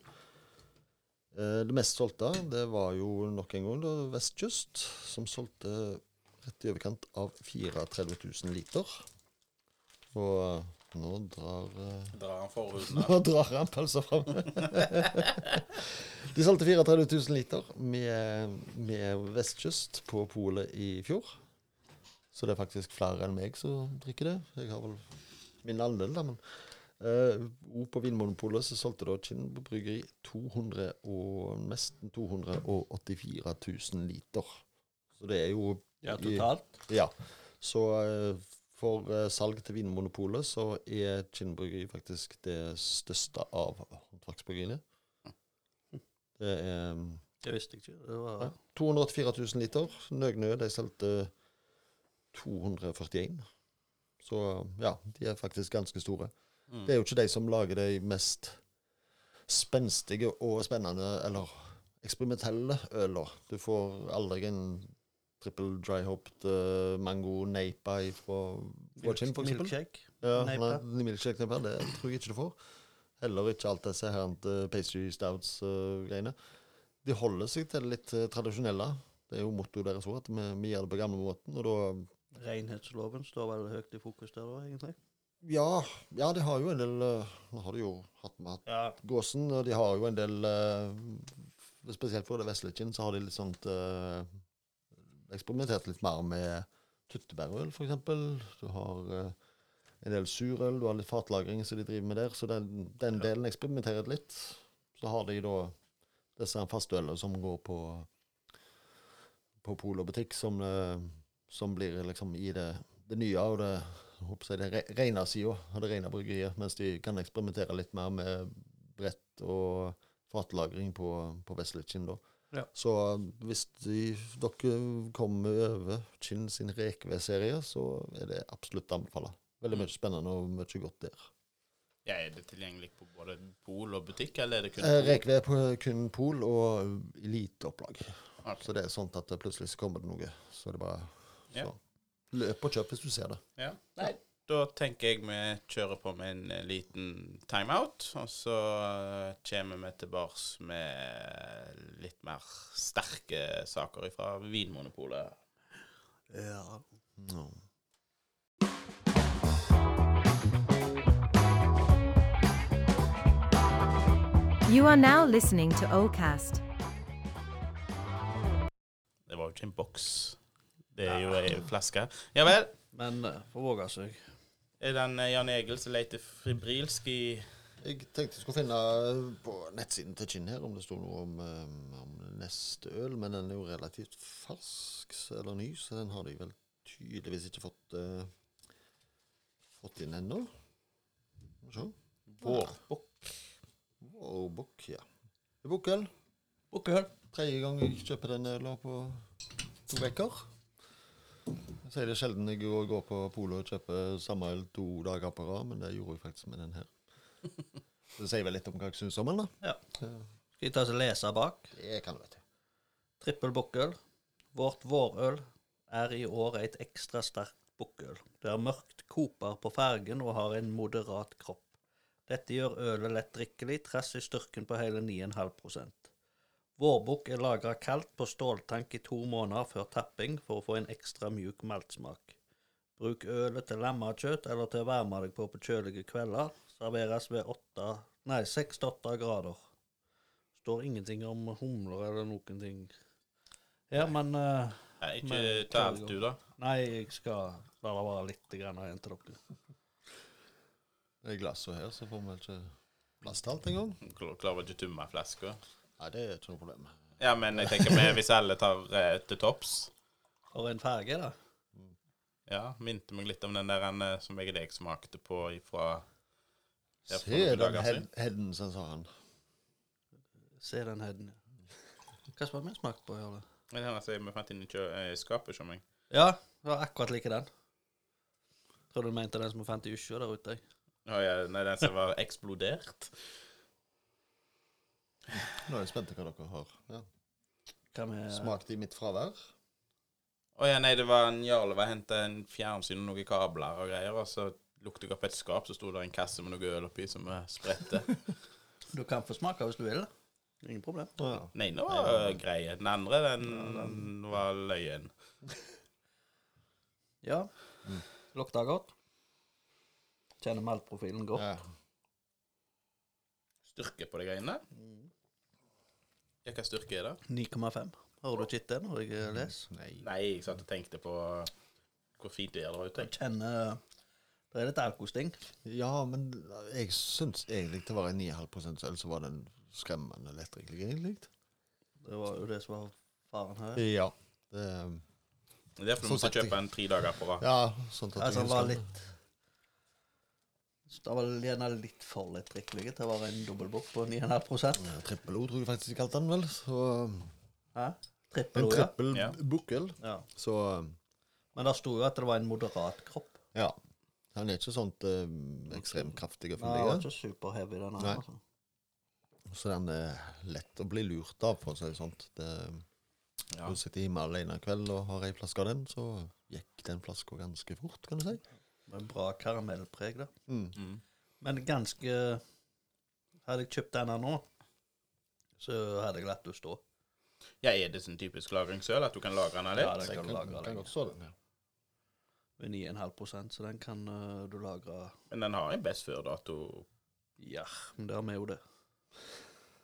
Eh, Det mest solgte, det var jo nok en gang Vestkyst, som solgte rett i overkant av 34 000 liter. Og nå drar Drar han forhuden. Nå drar han pølsa fram. De solgte 34 000 liter med, med Vestkyst på polet i fjor. Så det er faktisk flere enn meg som drikker det. Jeg har vel min andel, da, men uh, På Vinmonopolet så solgte da Kinn bryggeri 200 og, nesten 284 000 liter. Så det er jo Ja, i- totalt. ja. Så eh, for eh, salg til Vinmonopolet så er Kinn bryggeri faktisk det største av håndverksbryggeriene. Det er mm, Det visste jeg ikke. Det var ja, 284 000 liter. Nøgnø de solgte 241. Så ja, de er faktisk ganske store. Mm. Det er jo ikke de som lager de mest spenstige og spennende eller eksperimentelle øler. Du får aldri en triple dry hopped eh, mango neipa fra Watchin, Chin, for eksempel. Milkshake. Ja, nei, milkshake napa, det tror jeg ikke du får. Heller ikke alt disse her eh, pastry stouts-greiene. de holder seg til litt eh, tradisjonelle. Det er jo mottoet deres òg, at vi, vi gjør det på gamle måten. Og da Renhetsloven står vel høyt i fokus der òg, egentlig. Ja, ja de har jo en del eh, Nå har de jo hatt med Ja. gåsen, og de har jo en del eh, Spesielt for det Veslekinn så har de litt sånt eh, Eksperimentert litt mer med tyttebærøl, f.eks. Du har eh, en del surøl, du har litt fatlagring som de driver med der. Så den, den delen eksperimenterer litt. Så har de da disse fastølene som går på på pol og butikk, som, eh, som blir liksom i det, det nye og det håper jeg det re- rene sida av det rene bryggeriet, mens de kan eksperimentere litt mer med brett og fatlagring på, på Vesletkin. da. Ja. Så hvis de, dere kommer over Kinn sin rekeved-serie, så er det absolutt anbefalt. Veldig mye spennende og mye godt der. Ja, er det tilgjengelig på både pol og butikk, eller er det kun Eh, pol? rekeved er på kun pol og eliteopplag. Okay. Så det er sånn at plutselig så kommer det noe. Så er det bare Ja. så. Løp og kjøp hvis du ser det. Ja. Nei, da tenker jeg vi kjører på med en eh, liten timeout, og så eh, kommer vi tilbake med litt mer sterke saker fra Vinmonopolet. Ja. No. You are now listening to Ocast. Det var jo ikke en boks. Det er jo ei flaske. Ja vel. Men uh, får våge seg. Er den eh, Jan Egil som leter fibrilsk i Jeg tenkte jeg skulle finne på nettsiden til Kinn her om det sto noe om, eh, om neste øl, men den er jo relativt fersk eller ny, så den har de vel tydeligvis ikke fått uh, fått inn ennå. Se. Vårbukk? Vårbukk, ja. Bukkøl. Bukkøl. Tredje gang jeg kjøper den øla på to uker. Jeg sier det sjelden jeg går går på polet og kjøper samme øl to dager på rad, men det gjorde jeg faktisk med den her. Så det sier vel litt om hva jeg syns om den, da. Ja. Skal vi ta oss og lese bak? Det kan du, vet du. Trippel bukkøl. Vårt vårøl er i år et ekstra sterkt bukkøl. Det er mørkt koper på fargen og har en moderat kropp. Dette gjør ølet lett drikkelig, trass i styrken på hele 9,5 Vårbukk er lagra kaldt på ståltank i to måneder før tapping for å få en ekstra mjuk maltsmak. Bruk ølet til lammekjøtt eller til å varme deg på på kjølige kvelder. Serveres ved 8, nei, 6-8 grader. Står ingenting om humler eller noen ting. Ja, men uh, Nei, ikke Men- ta alt, du, da. Nei, jeg skal la det være litt grann igjen til dere. Det er glasset her, så får vi ikke plass til alt engang. Klar- Klarer ikke å tømme flaska. Nei, det er ikke noe problem. Ja, men jeg tenker med hvis alle tar eh, til topps Og en farge, da. Ja, minte meg litt om den der eh, som jeg og deg smakte på ifra Ja, for Se noen den dager headen, som sa han. Se den heden. ja. Hva som har vi smakt på? Jarle? Er den som vi fant inn i kjø- eh, skapet hos meg. Ja, det var akkurat like den. Tror du du mente den som vi fant i Usjå der ute? jeg? Å ja, nei, den som var eksplodert. Nå er jeg spent på hva dere har. Ja. Hva med Smakt i mitt fravær. Å ja, nei, det var en Jarle var henta en fjernsyn og noen kabler og greier, og så luktet jeg opp et skap, så sto det en kasse med noe øl oppi som spredte. Du kan få smake hvis du vil. Ingen problem. Ja. Nei, nå var grei. Den andre, den var løyen. Ja. lukta godt. Kjenner maltprofilen godt. Ja. Styrke på de greiene. Ja, hva styrke er det? 9,5. Har du ikke det når jeg leser? Nei. Nei, jeg satt og tenkte på hvor fint det er der ute. Jeg kjenner Det er litt alkosting. Ja, men jeg syns egentlig til å være 9,5 øl, så var den skremmende lettdrikkelig, egentlig. Det var jo det som var faren her. Ja. Det, Det er derfor du Som måtte kjøpe en tre dager på rad. ja, sånn at Altså, var husker- litt Det var gjerne litt for lettdrikkelig til å være en dobbeltbukk på 9,5 Ja, Trippel O tror jeg faktisk de kalte den vel. Så Hæ? en Trippel, ja. trippel Ja. bukkøl. ja. Så Men det sto jo at det var en moderat kropp. ja. Han er ikke sånt eh, ekstremt kraftig og Den er ikke superheavy, den her. Altså. Så den er lett å bli lurt av, for å si det sånn. Ja. Du sitter hjemme alene en kveld og har ei flaske av den, så gikk den flaska ganske fort, kan du si. Med bra karamellpreg, da. Mm. Mm. Men ganske Hadde jeg kjøpt denne nå, så hadde jeg latt det stå. ja, er det sånn typisk lagringsøl at du kan lagre den litt? Ja, Den kan du kan, lagre kan lenge. godt stå den. Ja. Med 9,5% så den kan uh, du lagre Men den har en best før-dato. Ja, men det har vi jo det.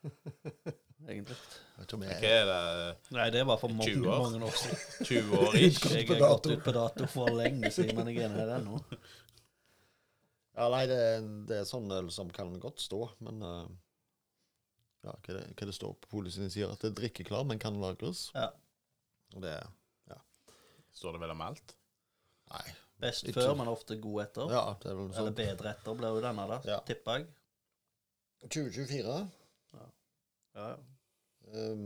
Egentlig. Jeg ikke er det? Nei, det var for mange, 20 år. mange år siden. 20 år ikke. Jeg har gått ut på dato for lenge siden, men jeg er her ennå. Ja, nei, det, er- det er sånn øl som kan godt stå, men uh, Ja, hva det, hva det står på policyen sier, at det er drikkeklar, men kan lagres. Ja. Og det Står det vel om alt? Nei. Best Ikke- før, men ofte god etter. Ja, det er vel Eller sånn. bedre etter blir jo denne, da. Ja. Tipper jeg. 2024 Ja, ja. um,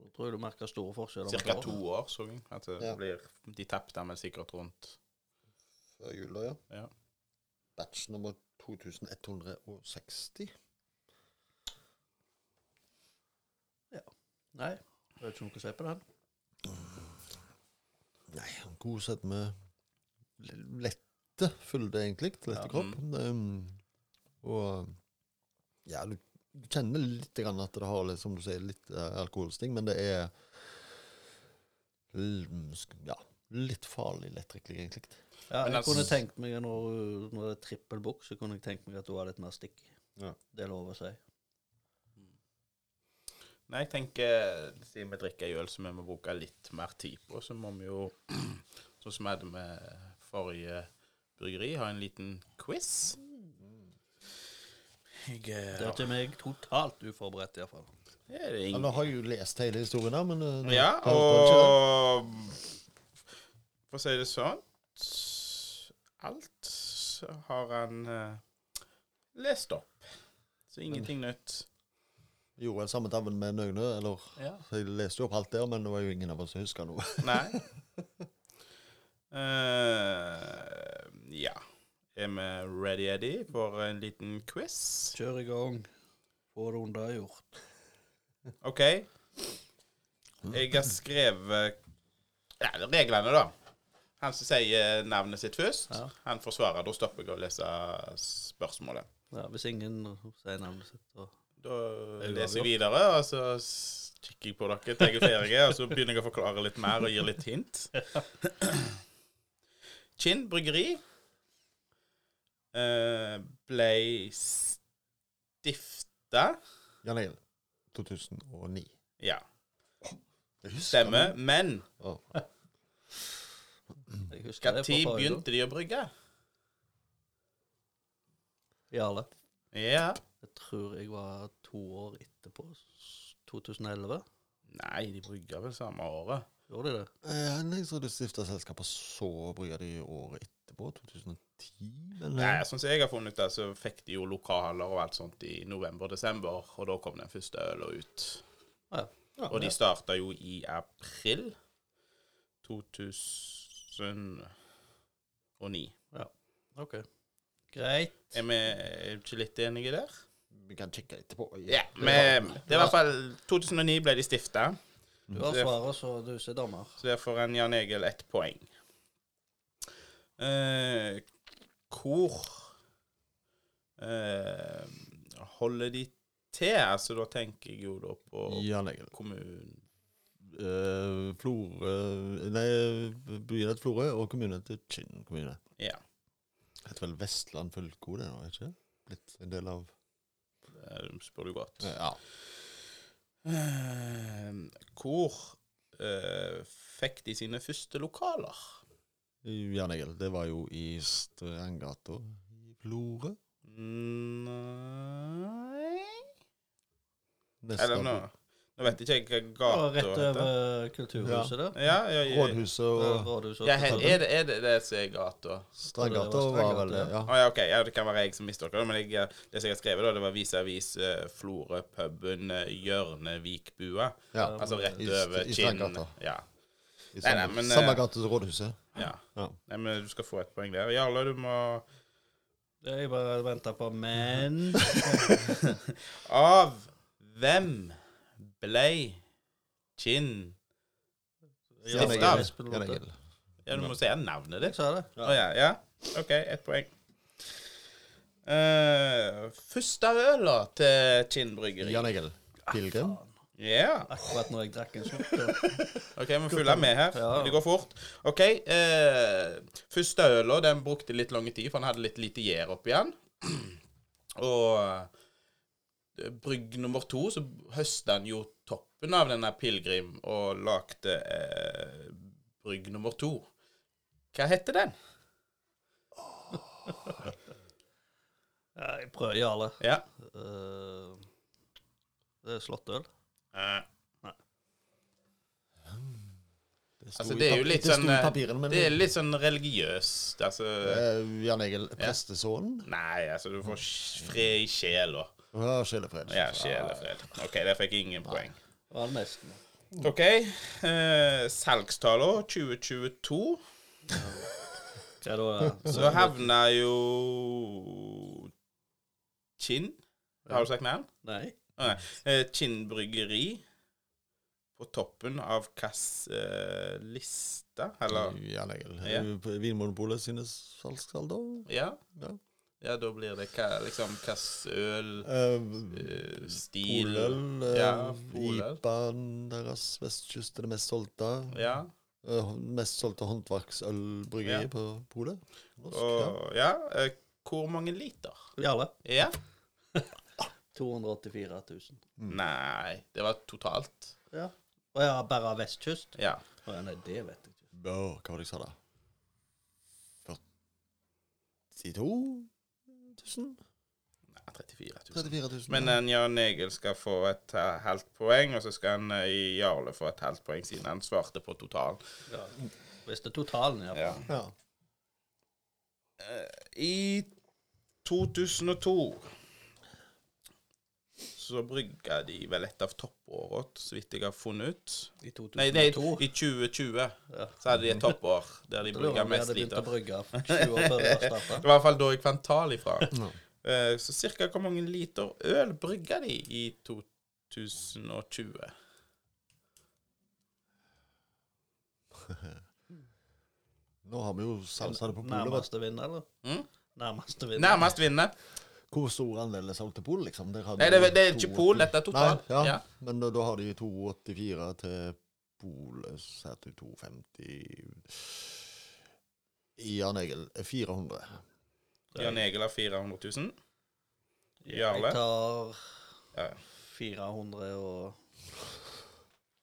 jeg tror jeg du merker store forskjeller. Ca. Cirka to år, så jeg. At det Ja. blir, de tapte vel sikkert rundt Før jul, da, ja. Ja. Batch nummer 2160. Nei, det er ikke noe å si på den. Nei, god sett med l- lette fylde, egentlig. Lette Ja. kropp. Um, og ja, du, du kjenner litt grann at det har som du sier, litt uh, alkoholsting, men det er ja, litt farlig lettdrikkelig, egentlig. Ja, jeg altså- kunne tenkt meg når, når det er trippel bukk, så kunne jeg tenkt meg at hun har litt mer stikk. Ja. Det er lov å si. Nei, jeg tenker siden vi drikker øl så vi må bruke litt mer tid på, så må vi jo, sånn som vi hadde med forrige bryggeri, ha en liten quiz. Jeg, ja. Det er til meg totalt uforberedt, iallfall. Ja, nå har jeg jo lest hele historien da, men uh, Ja, det det. og For å si det sånn Alt har han uh, lest opp. Så ingenting nytt. Gjorde vel samme tabben med Nøgne, eller Ja. så Jeg leste jo opp alt der, men det var jo ingen av oss som huska noe. Nei. Uh, ja. Er vi ready, Eddie, for en liten quiz? Kjør i gang. Få det unnagjort. OK. Jeg har skrevet ja, reglene, da. Han som sier navnet sitt først, Ja. han får svare. Da stopper jeg å lese spørsmålet. Ja, hvis ingen sier navnet sitt, så Da det leser jeg videre, og så s- kikker jeg på dere til jeg er ferdig, og så begynner jeg å forklare litt mer og gir litt hint. Kinn bryggeri ble stifta Jan Egil. 2009. Ja, stemmer. Men jeg når begynte de å brygge? Jarle. Ja. Jeg tror jeg var to år etterpå. 2011. Nei, de brygga vel samme året. Gjorde de det? Eh, jeg tror de stifta selskapet, så brygga de året etterpå, 2010. Eller? Nei, sånn som jeg har funnet det, så fikk de jo lokaler og alt sånt i november-desember, og da kom den første øla ut. Ja. ja, Og de starta jo i april 2009. Ja, OK. Greit. Er vi ikke litt enige der? vi kan kikke etterpå. Ja. Men det er i hvert fall 2009 ble de stifta, Du har svaret, så du ser dommer. så der får en Jan Egil ett poeng. Eh, hvor eh, holder de til? Altså, da tenker jeg jo da på Jan kommunen. Eh, Florø Nei, byen heter Florø, og kommunen heter Kinn kommune. Ja. Heter vel Vestland fylke, det nå, ikke Blitt en del av Det spør du godt. Ja. Eh, hvor eh, fikk de sine første lokaler? Jan Egil. Det var jo i Strandgata i Florø. Nei Eller nå Nå vet ikke jeg hva gata heter. rett over Kulturhuset der. Ja, ja, ja. Rådhuset og Ja, Rådhuset. og ja, er, det, er det det som er gata? Strandgata var vel det, ja. Å ja, OK. Ja, det kan være jeg som mister dere, men jeg, eh, det som jeg har skrevet, da, det var vis-à-vis uh, Florø-puben uh, Hjørnevikbua. ja. Altså rett over i Kinn. Ja. I Nei, samme, nei, men, samme eh, gate som Rådhuset. ja. Ja. Nei, men du skal få et poeng der. Jarle, du må Det er jeg bare venter på, men Av hvem ble Kinn stifta av. Ja, du må si navnet Jeg ditt. sa det. Å ja. ja. OK, ett poeng. Uh, første øla til Kinn bryggeri. Jan Egil. Pilegrim. Ja. Akkurat når jeg drakk en da. OK, vi følger med her. Ja. Det går fort. OK. Eh, første øla den brukte litt lang tid, for han hadde litt lite gjær oppi den. Og eh, brygg nummer to, så høsta han jo toppen av denne pilegrim og lagde eh, brygg nummer to. Hva heter den? Ja, jeg prøver, Jarle. Ja. Uh, det er slåttøl. Eh, Det sto Altså, det er jo pap- litt det sto sånn i eh, papirene, men Det er litt sånn religiøst. Altså eh, Jan Egil, prestesønnen? Nei, altså, du får sj- fred i sjela. Ja, sjelefred. Ja, sjelefred. OK, der fikk jeg ingen poeng. Det var nesten. OK. Eh, Salgstallene 2022. Hva da? Så havna jo Kinn Har du sagt navn? Nei. Nei. Eh, Kinn bryggeri på toppen av hvilken eh, liste? Eller Ja, nei, Ja. Vinmonopolet synes salgsalder. Ja? Ja. Ja, da blir det hva, liksom hvilken øl Eh, eh, Stil Poløl. Uh, Ja, poløl. IPA-en deres vestkyst er det mest solgte. Ja. Uh, mest solgte håndverksølbryggeri Ja. på polet. Ja. Ja, hvor mange liter? Jarle. Ja? 284 000. Nei, det var totalt. Ja. Og ja, bare vestkyst? Ja. Å, ja, nei, det vet jeg ikke. Bå, hva var det jeg sa da? 42 000? Nei, 34 000. 34 000. Men en Jan Egil skal få et uh, halvt poeng, og så skal han i Jarle få et halvt poeng siden han svarte på totalen. Ja. Hvis det er totalen, ja. Ja. ja. I 2002 så brygga de vel et av toppårene, så vidt jeg har funnet ut. I 2002. Nei, nei, i 2020 Ja. så hadde de et toppår der de Det brygga mest liter. brygge 20 år før jeg starta. Det var i hvert fall da jeg fant tall ifra. Ja. Eh, Så cirka hvor mange liter øl brygga de i 2020? Nå har vi jo salgstall på polet. Nærmeste vinner, eller? Mm? Nærmeste vinner. Nærmest vinner. Hvor stor andel er solgt til pol, liksom? Nei, det, det er ikke 82 Pol, dette er totalt. Nei, ja. Ja. Men da, da har de 284 til Polen, så til det 250 Jan Egil er 400. Jan Egil har 400 000. Jeg tar Ja. 420.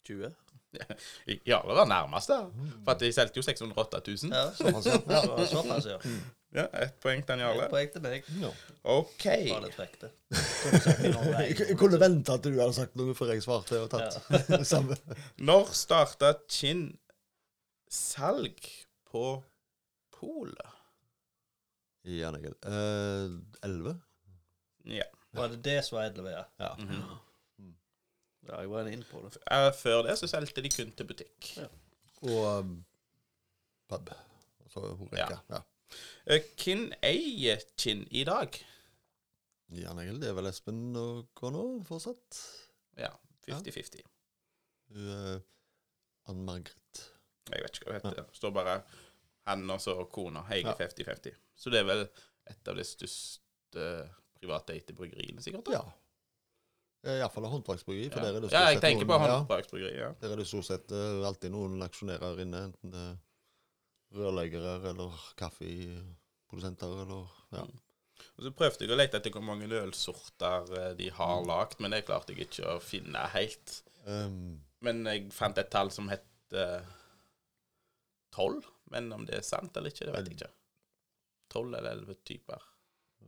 Jarle var nærmest der. For at de solgte jo 608 000. Ja, Såpass, ja. Så, såpass, ja. Ja, Ett poeng til Jarle. Et poeng til meg. No. OK. Det var litt frekt, det. Kunne sagt 401. Jeg, kunne vente at du hadde sagt noe før jeg svarte og tatt samme. Når starta Kinn salg på polet? Jan Egil. Eh, 11? Ja. Var det det som var 11, ja? Ja. Mhm. Ja, jeg var inne på det. Eh, Før det så solgte de kun til butikk. Ja. Og um, pub. Altså Horeka. Ja. Eh, Hvem eier Kinn i dag? Jan Egil, det er vel Espen og kona fortsatt? Ja, 50-50. Hun er Ann Margret. Jeg vet ikke hva hun heter. Det står bare han og så kona Ja. 50-50. Så det er vel et av de største privateide bryggeriene, sikkert? da? Ja. Iallfall håndverksbryggeri. Ja. ja, jeg tenker på noen- ja, håndverksbryggeri. Ja. Der er det stort sett eh, alltid noen aksjonærer inne. Enten det er rørleggere eller kaffeprodusenter eller ja. Og så prøvde jeg å lete etter hvor mange ølsorter eh, de har lagd, men det klarte jeg ikke å finne helt. Um, Men jeg fant et tall som het tolv. Men om det er sant eller ikke, det vet jeg ikke. Tolv eller elleve typer.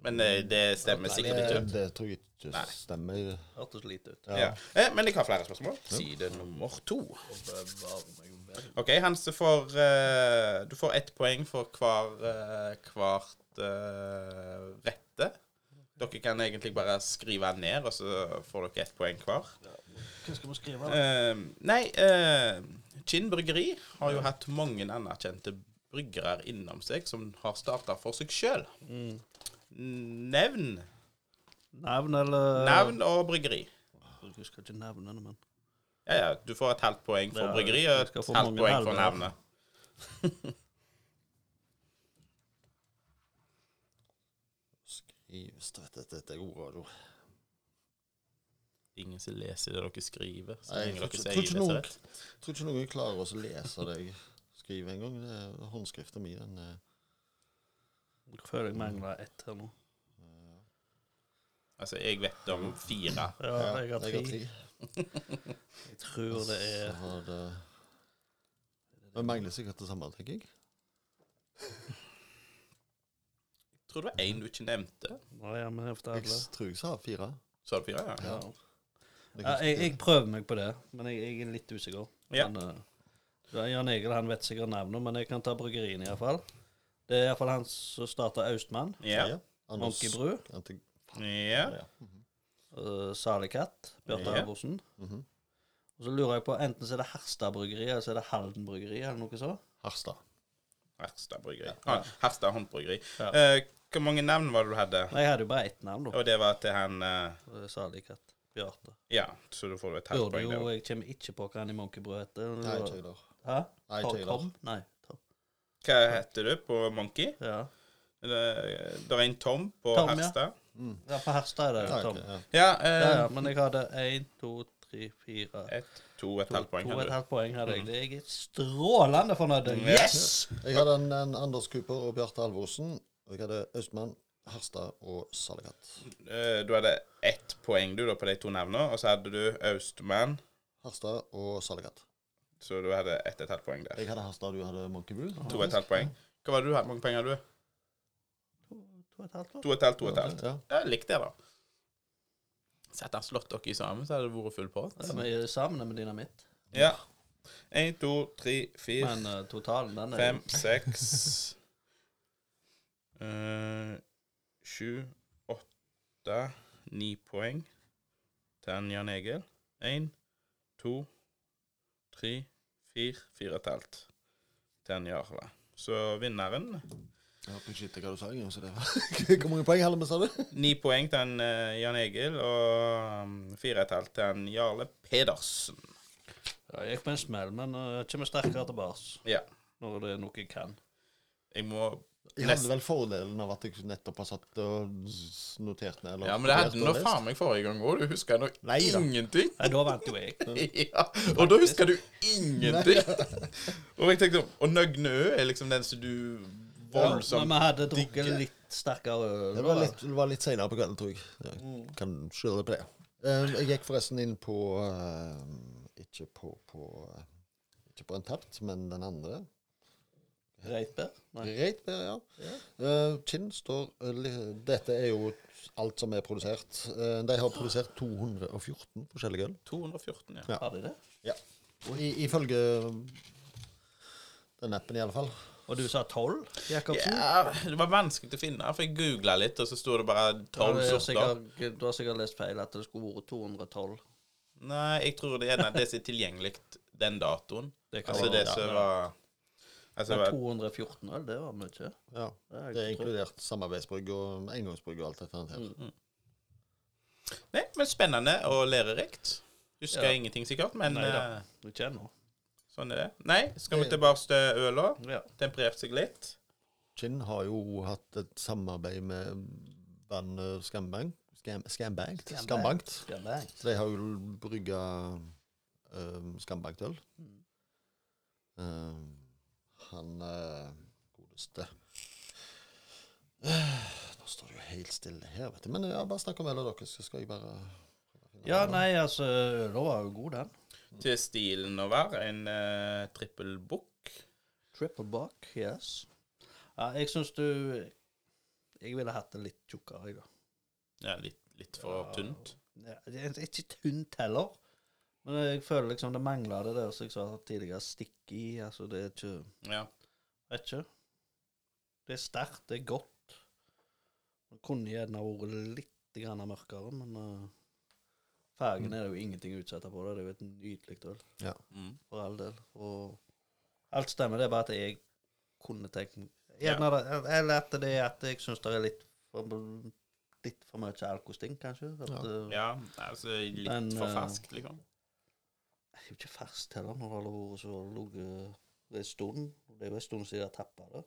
Men eh, det stemmer sikkert ikke. det tror jeg ikke Nei. stemmer. Hørtes lite ut. Ja. Eh, men jeg har flere spørsmål. Side nummer to. OK, Hans får uh, Du får ett poeng for hver uh, hvert uh, rette. Dere kan egentlig bare skrive ned, og så får dere ett poeng hver. Hva skal vi skrive? Eh, nei, uh, Kinn bryggeri har jo hatt mange anerkjente bryggere innom seg som har starta for seg sjøl. Mm. Nevn Navn eller navn og bryggeri. Jeg husker ikke navnene, men Ja, ja. Du får et halvt poeng for Ja, bryggeri og et halvt poeng for halver. navnet. Skrives du vet at Dette er god radio. Ingen som leser det dere skriver. Nei, jeg tror tror ikke noen- tror ikke noen klarer å lese det jeg skriver engang. Det er Håndskriften min, den Jeg føler jeg mangler ett her nå. Altså, jeg vet om fire. Ja, jeg har tre. Jeg tror det Så er har det Det mangler sikkert det samme, tenker jeg. Jeg tror det var én du ikke nevnte. Nå er vi Jeg alle. tror jeg sa fire. Sa du fire? Ja. Ja. Det Ja, jeg, jeg prøver meg på det, men jeg, jeg er litt usikker. Ja. Men, eh, ja, Jan Egil han vet sikkert navnet, men jeg kan ta bryggeriene iallfall. Det er iallfall han som starta Austmann. Ja. Anders- Monkey Bru. Ante- ja. Ja. Uh, Salikatt. Bjarte Ja. Halvorsen. Mhm. Og så lurer jeg på enten så er det Herstad bryggeri, eller så er det Halden bryggeri, eller noe så. Herstad. Herstad bryggeri. Ja. Herstad håndbryggeri. Ja. Uh, hvor mange navn var det du hadde? Nei, jeg hadde jo bare ett navn, da. Og det var til han eh, Uh, Salikatt. Bjarte. Ja, så da får du et halvt poeng jo. Jeg kommer ikke på hva han i Monkey Bru heter. Nei, Tøyler. Hæ? Nei. Tom? Nei. Tom. Hva heter du på Monkey? Ja. Det, det er en Tom på Tom, ja. Harstad. ja, på Herstad er det Ja, Tom. ja. Ja, Ja, eh, ja, men jeg hadde én, to, tre, fire ett, to, et To, halvt poeng. to og et halvt poeng hadde jeg. Det er jeg strålende fornøyd med. Yes! Jeg hadde en, en Anders Cooper og Bjarte Alvorsen. Og jeg hadde Østmann, Harstad og Salekatt. Eh, Du hadde ett poeng du da på de to navnene, og så hadde du Austmann, Harstad og Salekatt. så du hadde ett et halvt poeng der. Jeg hadde Harstad, du hadde Monkey To og et halvt poeng. Hva var det du hadde? Hvor mange poeng hadde du? To og et halvt, år. To et halvt, to et halvt. Ja. likte Likt det, da. Sett han slått dere sammen, så hadde det vært full pott. Ja, er sammen med dynamitt. Ja. Én, to, tre, fire, Men eh, totalen, den er fem, seks eh, Sju, åtte, ni poeng til han Jan Egil. Én, to, tre, fire, fire og et halvt til han Jarle. Så vinneren Jeg håper ikke ikke hva du sa så det var- Hvor mange poeng hadde vi, sa du? Ni poeng til en, uh, Jan Egil, og um, fire og et halvt til en Jarle Pedersen. Ja, jeg gikk på en smell, men uh, kommer sterkere tilbake Ja. når det er noe jeg kan. Jeg må Jeg hadde vel fordelen av at jeg nettopp har satt og notert ned. eller Ja, men det hadde nå faen meg forrige gang òg. Du husker nå Nei ingenting. Nei, da vant jo jeg. ja, og da husker du ingenting. og jeg tenkte Og Nøgne Ø er liksom den som du voldsomt Men vi hadde drukket digge. litt sterkere øl. Det var litt, det var litt senere på kvelden, tror jeg. Jeg kan skylde på det. Eh, jeg gikk forresten inn på eh, Ikke på, på Ikke på en tapt, men den andre. Reitbær? Reitbær, ja. uh, Kinn står Dette er jo alt som er produsert. Uh, de har produsert 214 forskjellige øl. 214, ja. Ja. Har de det? Ja. Og ifølge den appen, i alle fall. Og du sa tolv? Ja, det var vanskelig å finne, for jeg googla litt, og så sto det bare tolv er sorter. du har sikkert lest feil, at det skulle vært 212. Nei, jeg tror det er det som er tilgjengelig den datoen. Det kan Altså være, det ja. som var Altså, Men 214 øl, det var mye. Ja, Det er Det er inkludert samarbeidsbrygg og engangsbrygg og alt dette. her. Mm. Nei, men spennende og lærerikt. Husker Ja. ingenting sikkert, men Nei da. eh, Ikke ennå. Sånn er det. Nei, skal vi tilbake til øla? Ja. Temperert seg litt. Kinn har jo hatt et samarbeid med bandet Skambank. Skam, Skambankt. Skambankt. Skambankt. De har jo brygga uh, Skambankt-øl. Mm. Eh, han uh, godeste Eh, Nå står det jo helt stille her, vet du. Men ja, bare snakk om øla deres, så skal jeg bare Ja, nei, altså, øla var jo god, den. Til stilen å være en uh, trippel book. Triple buck, yes. Ja, jeg syns du Jeg ville hatt det litt tjukkere, jeg, da. Ja, litt, litt for tynt. Ja, det er ikke tynt heller. Men jeg føler liksom det mangler det der som jeg sa tidligere, stikk i. Altså, det er ikke Ja. Vet ikke. Det er sterkt, det er godt. Det kunne gjerne vært litt mørkere, men uh, fargen er det jo ingenting å utsette på. Det Det er jo et nydelig øl, Mm. for all del. Og alt stemmer, det er bare at jeg kunne tenkt Gjerne det, Eller at det er at jeg syns det er litt for, litt for mye alkosting, kanskje. At, Ja. uh, ja, altså litt Men, for eh, ferskt, liksom. Det er jo ikke ferskt heller, når det har vært så ligget en stund. Det er jo en stund siden jeg tappa det.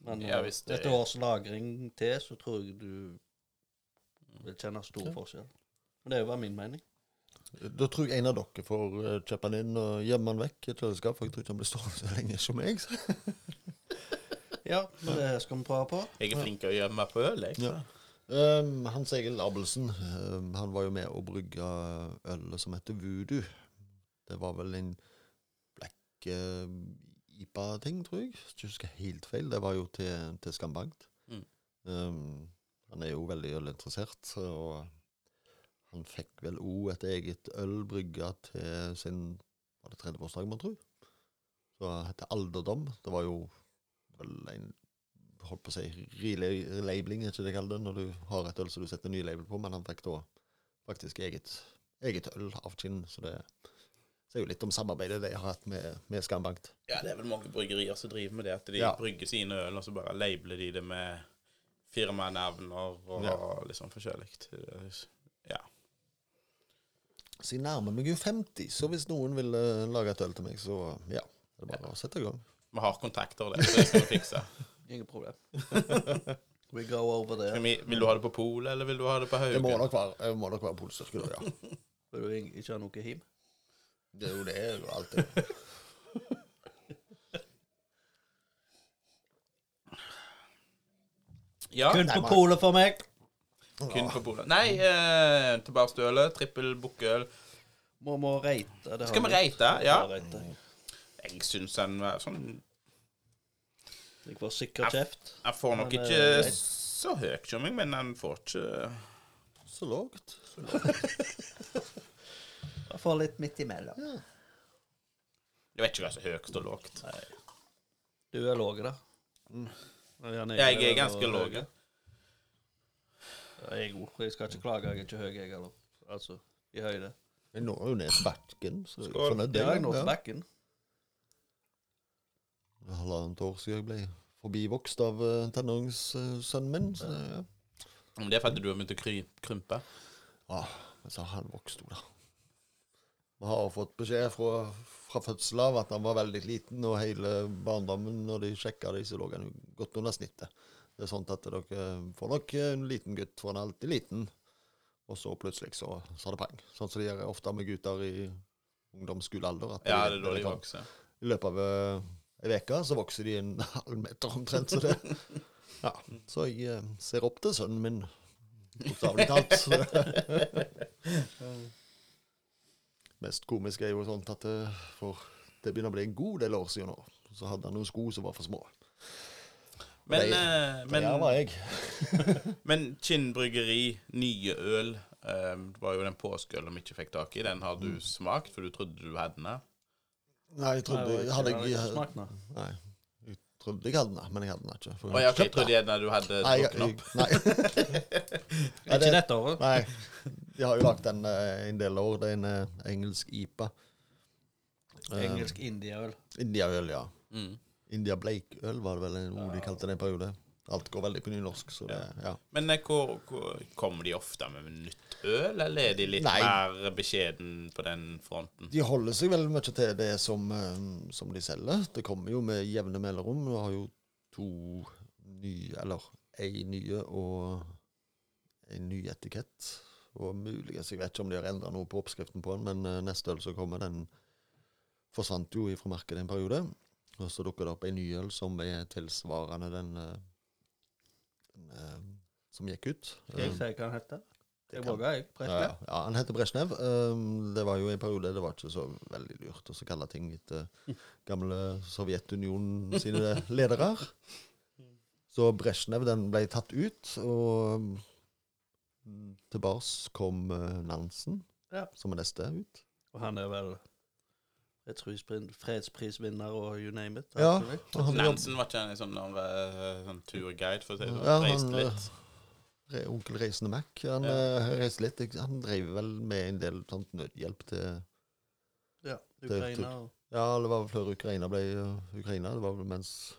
Men Ja, eh, det et års lagring til, så tror jeg du vil kjenne stor Ja. forskjell. Men det er jo bare min mening. Da tror jeg en av dere får eh, kjøpe den inn og gjemme den vekk i et kjøleskap, for jeg tror ikke han blir stående så lenge som meg. Så. Ja, men det skal vi prøve på. Jeg er flink til å gjemme på øl, jeg. Ja. Um, Hans Egil Abelsen um, han var jo med å brygge ølet som heter Voodoo. Det var vel en black uh, IPA-ting, tror jeg. Hvis jeg husker helt feil. Det var jo til, til Skambankt. Mm. Um, han er jo veldig ølinteressert, og han fikk vel òg et eget øl brygga til sin var det 30-årsdag, man tror. Så heter Alderdom. Det var jo vel en holdt på å si rela- labeling, er ikke det jeg kaller det, når du har et øl som du setter ny label på, men han fikk da faktisk eget, eget øl av Kinn, så det sier jo litt om samarbeidet de har hatt med, med Skambankt. Ja, det er vel mange bryggerier som driver med det, at de Ja. brygger sine øl, og så bare labeler de det med firmanavn og, og Ja. sånn forskjellig. Så jeg nærmer meg jo 50, så hvis noen vil eh, lage et øl til meg, så ja, det er bare å sette i gang. Vi har kontakter der, så det skal vi fikse. Ingen problem. We go over there. vi- Vil du ha det på polet, eller vil du ha det på Det må Haugen? nok være, det må nok være polstyrke, da, ja. Vil du ing- ikke ha noe hjem? Det er jo det, det er jo alltid. Ja, Kun på polet for meg. Kun på polet. Nei, eh, tilbake til ølet. Trippel bukkøl. Må må reite. det Skal vi reite? Ja. Jeg syns den var sånn Jeg får sikker kjeft. Jeg får nok Men, ikke eh, så høy kjømming, men den får ikke Så lågt. Jeg får litt midt imellom. Jeg vet ikke hva som er høyt og lågt. Du er låg, da. Ja, Jeg er ganske låg. Ja, jeg er god. Jeg skal ikke klage. Jeg er ikke høy, jeg heller. Altså, i høyde. Jeg når jo ned til bakken, så jeg er fornøyd. Ja, har jeg nå ja. til bakken. Halvannet år siden jeg ble forbivokst av uh, tenåringssønnen min. Så, ja. Men det er fordi du har begynt å kry krympe. Ja, men så har han vokst da. Vi har fått beskjed fra, fra fødsel av at han var veldig liten, og hele barndommen, når de sjekka det, så lå han jo godt under snittet. Det er sånn at dere får nok en liten gutt, for han er alltid liten. Og så plutselig så har det pang. Sånn som de gjør ofte med gutter i ungdomsskolealder. Ja, det er da de kan- vokser. I løpet av eh, ei uke så vokser de en halv meter omtrent. Så det Ja. Så jeg eh, ser opp til sønnen min, bokstavelig talt. Mest komisk er jo sånn at det, for det begynner å bli en god del år siden nå. Så hadde han noen sko som var for små. Men, Det- eh, Men, Der var jeg. men Kinn bryggeri, nye øl eh, Det var jo den påskeølen vi ikke fikk tak i. Den har du smakt, for du trodde du hadde den. Nei, jeg trodde Nei, jeg hadde jeg, smakt den. Nei, jeg trodde jeg hadde den, men jeg hadde den ikke. for jeg, okay, jeg trodde gjerne du hadde drukket den opp. nei. Nei, Ikke dette året. Nei, de har jo lagt den eh, en del år. Det er en engelsk IPA. Engelsk indiaøl. Indiaøl, ja. Mm. India Blake-øl var det vel en ord de kalte det en periode. Alt går veldig på nynorsk, så det Ja. Men eh, hvor, hvor, kommer de ofte med nytt øl, eller er de litt Nei. mer beskjeden på den fronten? De holder seg veldig mye til det som, eh, som de selger. Det kommer jo med jevne mellomrom. Vi har jo to nye, eller ei nye og en ny etikett. Og muligens, jeg vet ikke om de har endra noe på oppskriften på den, men eh, neste øl som kommer, den forsvant jo fra markedet en periode. Og så dukker det opp en ny øl som er tilsvarende den, eh, den eh, som gikk ut. Skal jeg si hva han heter? Det våger, jeg. Ja, ja, han heter Bresjnev. Um, det var jo en periode det var ikke så veldig lurt å kalle ting etter gamle Sovjetunionen sine ledere. Så Bresjnev den ble tatt ut, og um, tilbake kom uh, Nansen, Ja. som er neste ut. Og han er vel fredspris- fredsprisvinner og you name it. Ja, han Nansen var ikke en sånn, eh, sånn turguide, for å si det sånn? Ja, Reiste han, eh, litt? Re- Onkel Reisende Mac. Han Ja. uh, reiste litt. Han drev vel med en del sånn nødhjelp til Ja, Ukraina til, Ja, det var vel før Ukraina ble uh, Ukraina. Det var vel mens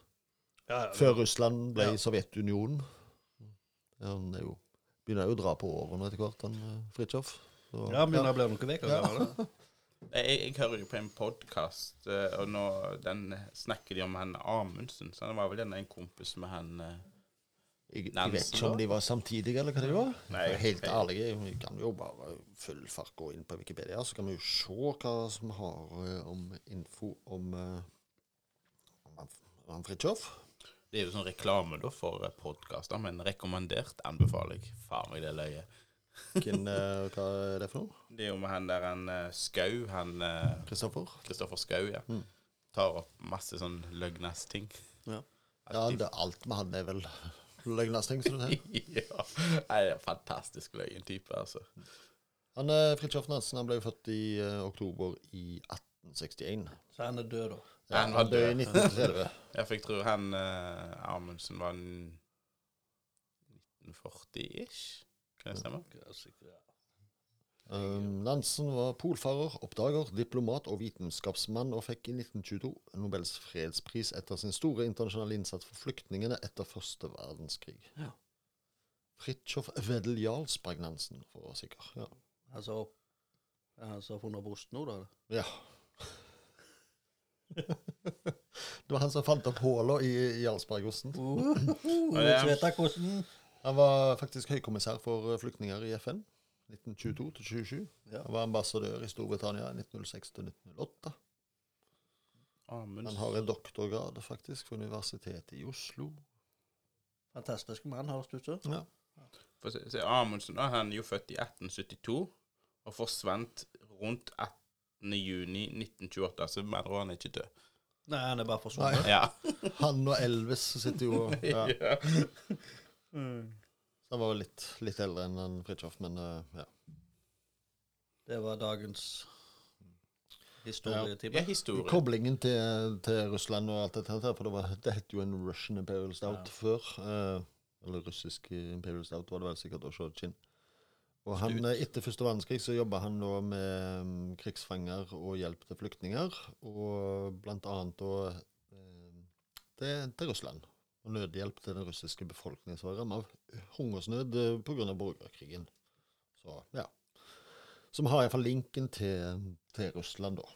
ja, ja, Før Russland ble Ja. Sovjetunionen. Ja, han er jo, begynner jo å dra på årene etter hvert, han eh, Fridtjof. Ja, begynner å bli noen uker gammel. Jeg, jeg hører jo på en podkast, og nå den snakker de om han Amundsen. Så han var vel gjerne en kompis med han eh, Jeg, jeg vet ikke om de var samtidige, eller hva de var. Nei, helt jeg, ærlig, vi kan jo bare full fart gå inn på Wikipedia, så kan vi jo se hva som har eh, om info om, eh, om han Fridtjof. Det er jo sånn reklame da for podkaster, men rekommendert anbefaler jeg. Faen meg det løyet. Hvem, eh, hva er det for noe? Det er jo med han der han eh, Skau, han eh, Kristoffer? Kristoffer Skau, ja. Mm. Tar opp masse sånn løgnas-ting. Ja. Ja, det, alt med han er vel løgnesting, som du sier. ja. Nei, det er en fantastisk løyen type, altså. Han Fridtjof Nansen han ble født i uh, oktober i 1861. Så han er død, da. Ja, Han var død i død. 1930. Ja, for jeg tror han uh, Amundsen var 1940-ish. Det stemmer. Um, Nansen var polfarer, oppdager, diplomat og vitenskapsmann, og fikk i 1922 Nobels fredspris etter sin store internasjonale innsats for flyktningene etter første verdenskrig. Ja. Fridtjof Wedel Jarlsberg Nansen, for å være sikker. Ja. Altså, han som har funnet opp nå, da? ja. det var han som fant opp hulla i Jarlsbergosten. Uh, uh, uh, hvordan Han var faktisk høykommissær for eh, flyktninger i FN 1922 til 27. Ja. Han var ambassadør i Storbritannia 1906 til 1908. Han har en doktorgrad faktisk fra Universitetet i Oslo. Fantastisk mann, høres det ut som. Ja. For se, se, Amundsen da, han er jo født i 1872 og forsvant rundt 18. juni 1928, så med andre ord han er ikke død. Nei, han er bare forsvunnet. Ja. Han og Elvis sitter jo ja. Ja. Han var vel litt, litt eldre enn en Fridtjof, men uh, ja. Det var dagens ja, historietime. historie. Koblingen til, til Russland og alt dette, her, for det, var, det het jo en Russian Imperial Stout Ja. før. Uh, eller russisk Imperial Stout var det vel sikkert også, Chin. Og han, eh, etter første verdenskrig så jobba han nå med mm, krigsfanger og hjelp til flyktninger, og blant annet da eh, til, til Russland. Og nødhjelp til den russiske befolkningen som var rammet av hungersnød pga. på grunn av borgerkrigen. Så, ja. Så vi har iallfall linken til, til Russland, da.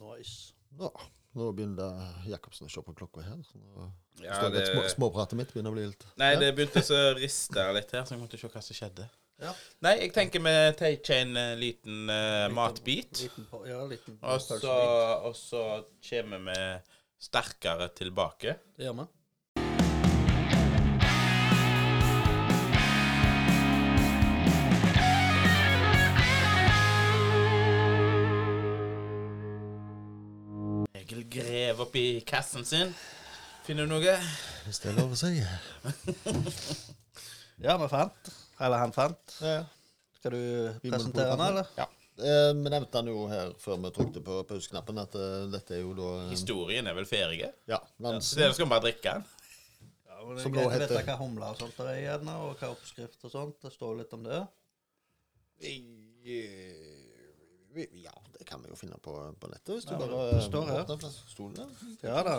Nice. Ja, nå begynner Jacobsen å se på klokka her. Så nå Ja, det... små, småpratet mitt begynner å bli litt nei, Ja. det begynte å riste litt her, så jeg måtte se hva som skjedde. Ja. Nei, jeg tenker vi tar en eh, liten uh, matbit. Liten, ja, liten Og så, og så kommer vi sterkere tilbake. Det gjør vi. Egil grev oppi i kassen sin. Finner du noe? Hvis det er lov å si. Ja, vi fant. Eller han fant. Ja. Skal du presentere den, eller? Ja. Eh, Vi nevnte den jo her før vi trykte på pauseknappen, at eh, dette er jo da eh, Historien er vel ferdig? Ja, Så Nansen. dere skal bare drikke den? Ja, men det Som ikke greit vite hva humler og sånt det er igjen, og hva oppskrift og sånt. Det står litt om det. Ja, det kan vi jo finne på, på nettet, hvis du Ja, bare det står her. åpner flas- stolen der. Ja da.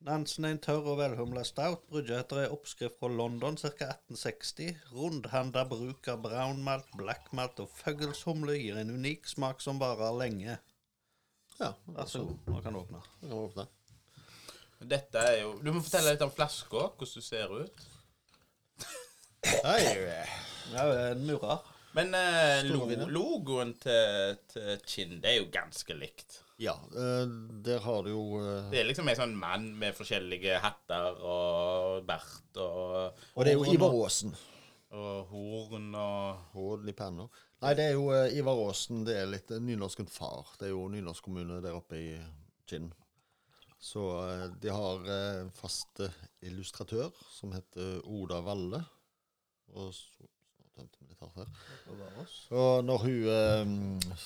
Nansen er en tørr og velhumla stout. Brygget etter ei oppskrift fra London ca. 1860. Rundhanda bruk av brown malt, black malt og fuglshumle gir en unik smak som varer lenge. Ja, Vær så god. Nå kan du åpne. Nå kan du åpne. Dette er jo Du må fortelle litt om flaska, hvordan du ser ut. Hei. Ja, er en murer. Men eh, lo logoen til, til Kinn, det er jo ganske likt. Ja, eh, der har du jo eh, Det er liksom en sånn mann med forskjellige hatter og bert og, Og det er jo Ivar Aasen. og horn og Horn i panna. Nei, det er jo eh, Ivar Aasen. Det er litt eh, nynorsken far. Det er jo nynorsk kommune der oppe i Kinn. Så eh, de har eh, fast eh, illustratør som heter Oda Valle. Og så så tømte vi litt hardt her. Oss. Og når hun eh,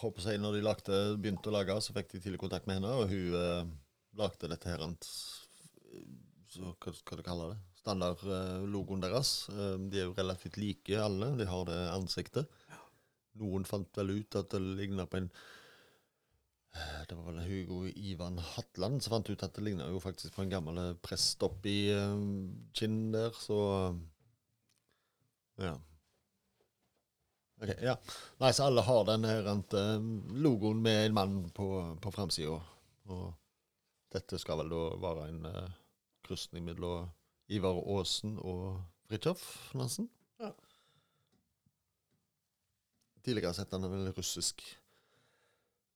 håper jeg, Når de lagde, begynte å lage, så fikk de tidlig kontakt med henne, og hun eh, lagde dette her så, Hva skal du kalle det? Standardlogoen deres. Eh, de er jo relativt like alle. De har det ansiktet. Noen fant vel ut at det ligna på en eh, Det var vel Hugo Ivan Hatland som fant ut at det ligna jo faktisk på en gammel prest oppi Kinn der, så Ja. Ok, ja. Nei, så alle har den her eh, logoen med en mann på, på framsida. Og dette skal vel da være en uh, krysning mellom Ivar Aasen og Fridtjof Nansen. Ja. Tidligere het han vel russisk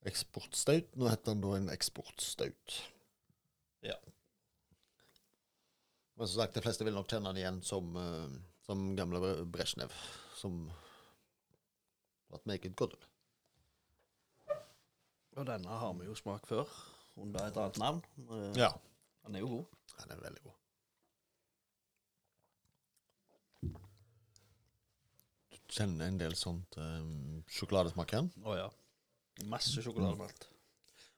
eksportstaut. Nå heter han da en eksportstaut. Ja. Men som sagt, de fleste vil nok kjenne han igjen som, uh, som gamle Brezjnev, som What make it good. Og denne har vi jo smakt før, under et annet navn. Eh, Ja. Den er jo god. Den er veldig god. Du kjenner en del sånt um, sjokoladesmak igjen? Å ja. Masse sjokolademalt.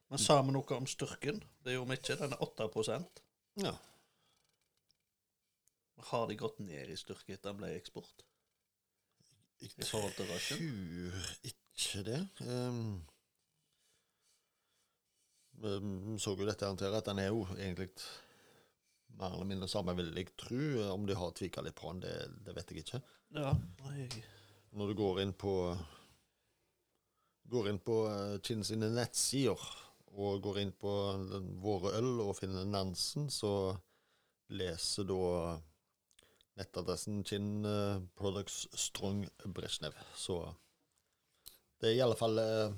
Men sa vi noe om styrken? Det gjorde vi ikke. Den er 8% Ja. Har de gått ned i styrke etter den ble eksport? Jeg tror ikke det. Um, vi så jo dette her at den er jo egentlig mer eller mindre samme, vil jeg tro. Om de har tvika litt på han, det, det vet jeg ikke. Ja. Nei, Når du går inn på Går inn på uh, Kinn sine nettsider og går inn på Våre øl og finner Nansen, så leser da nettadressen Chin eh, Products Strong Brezjnev. Så det er i alle fall eh,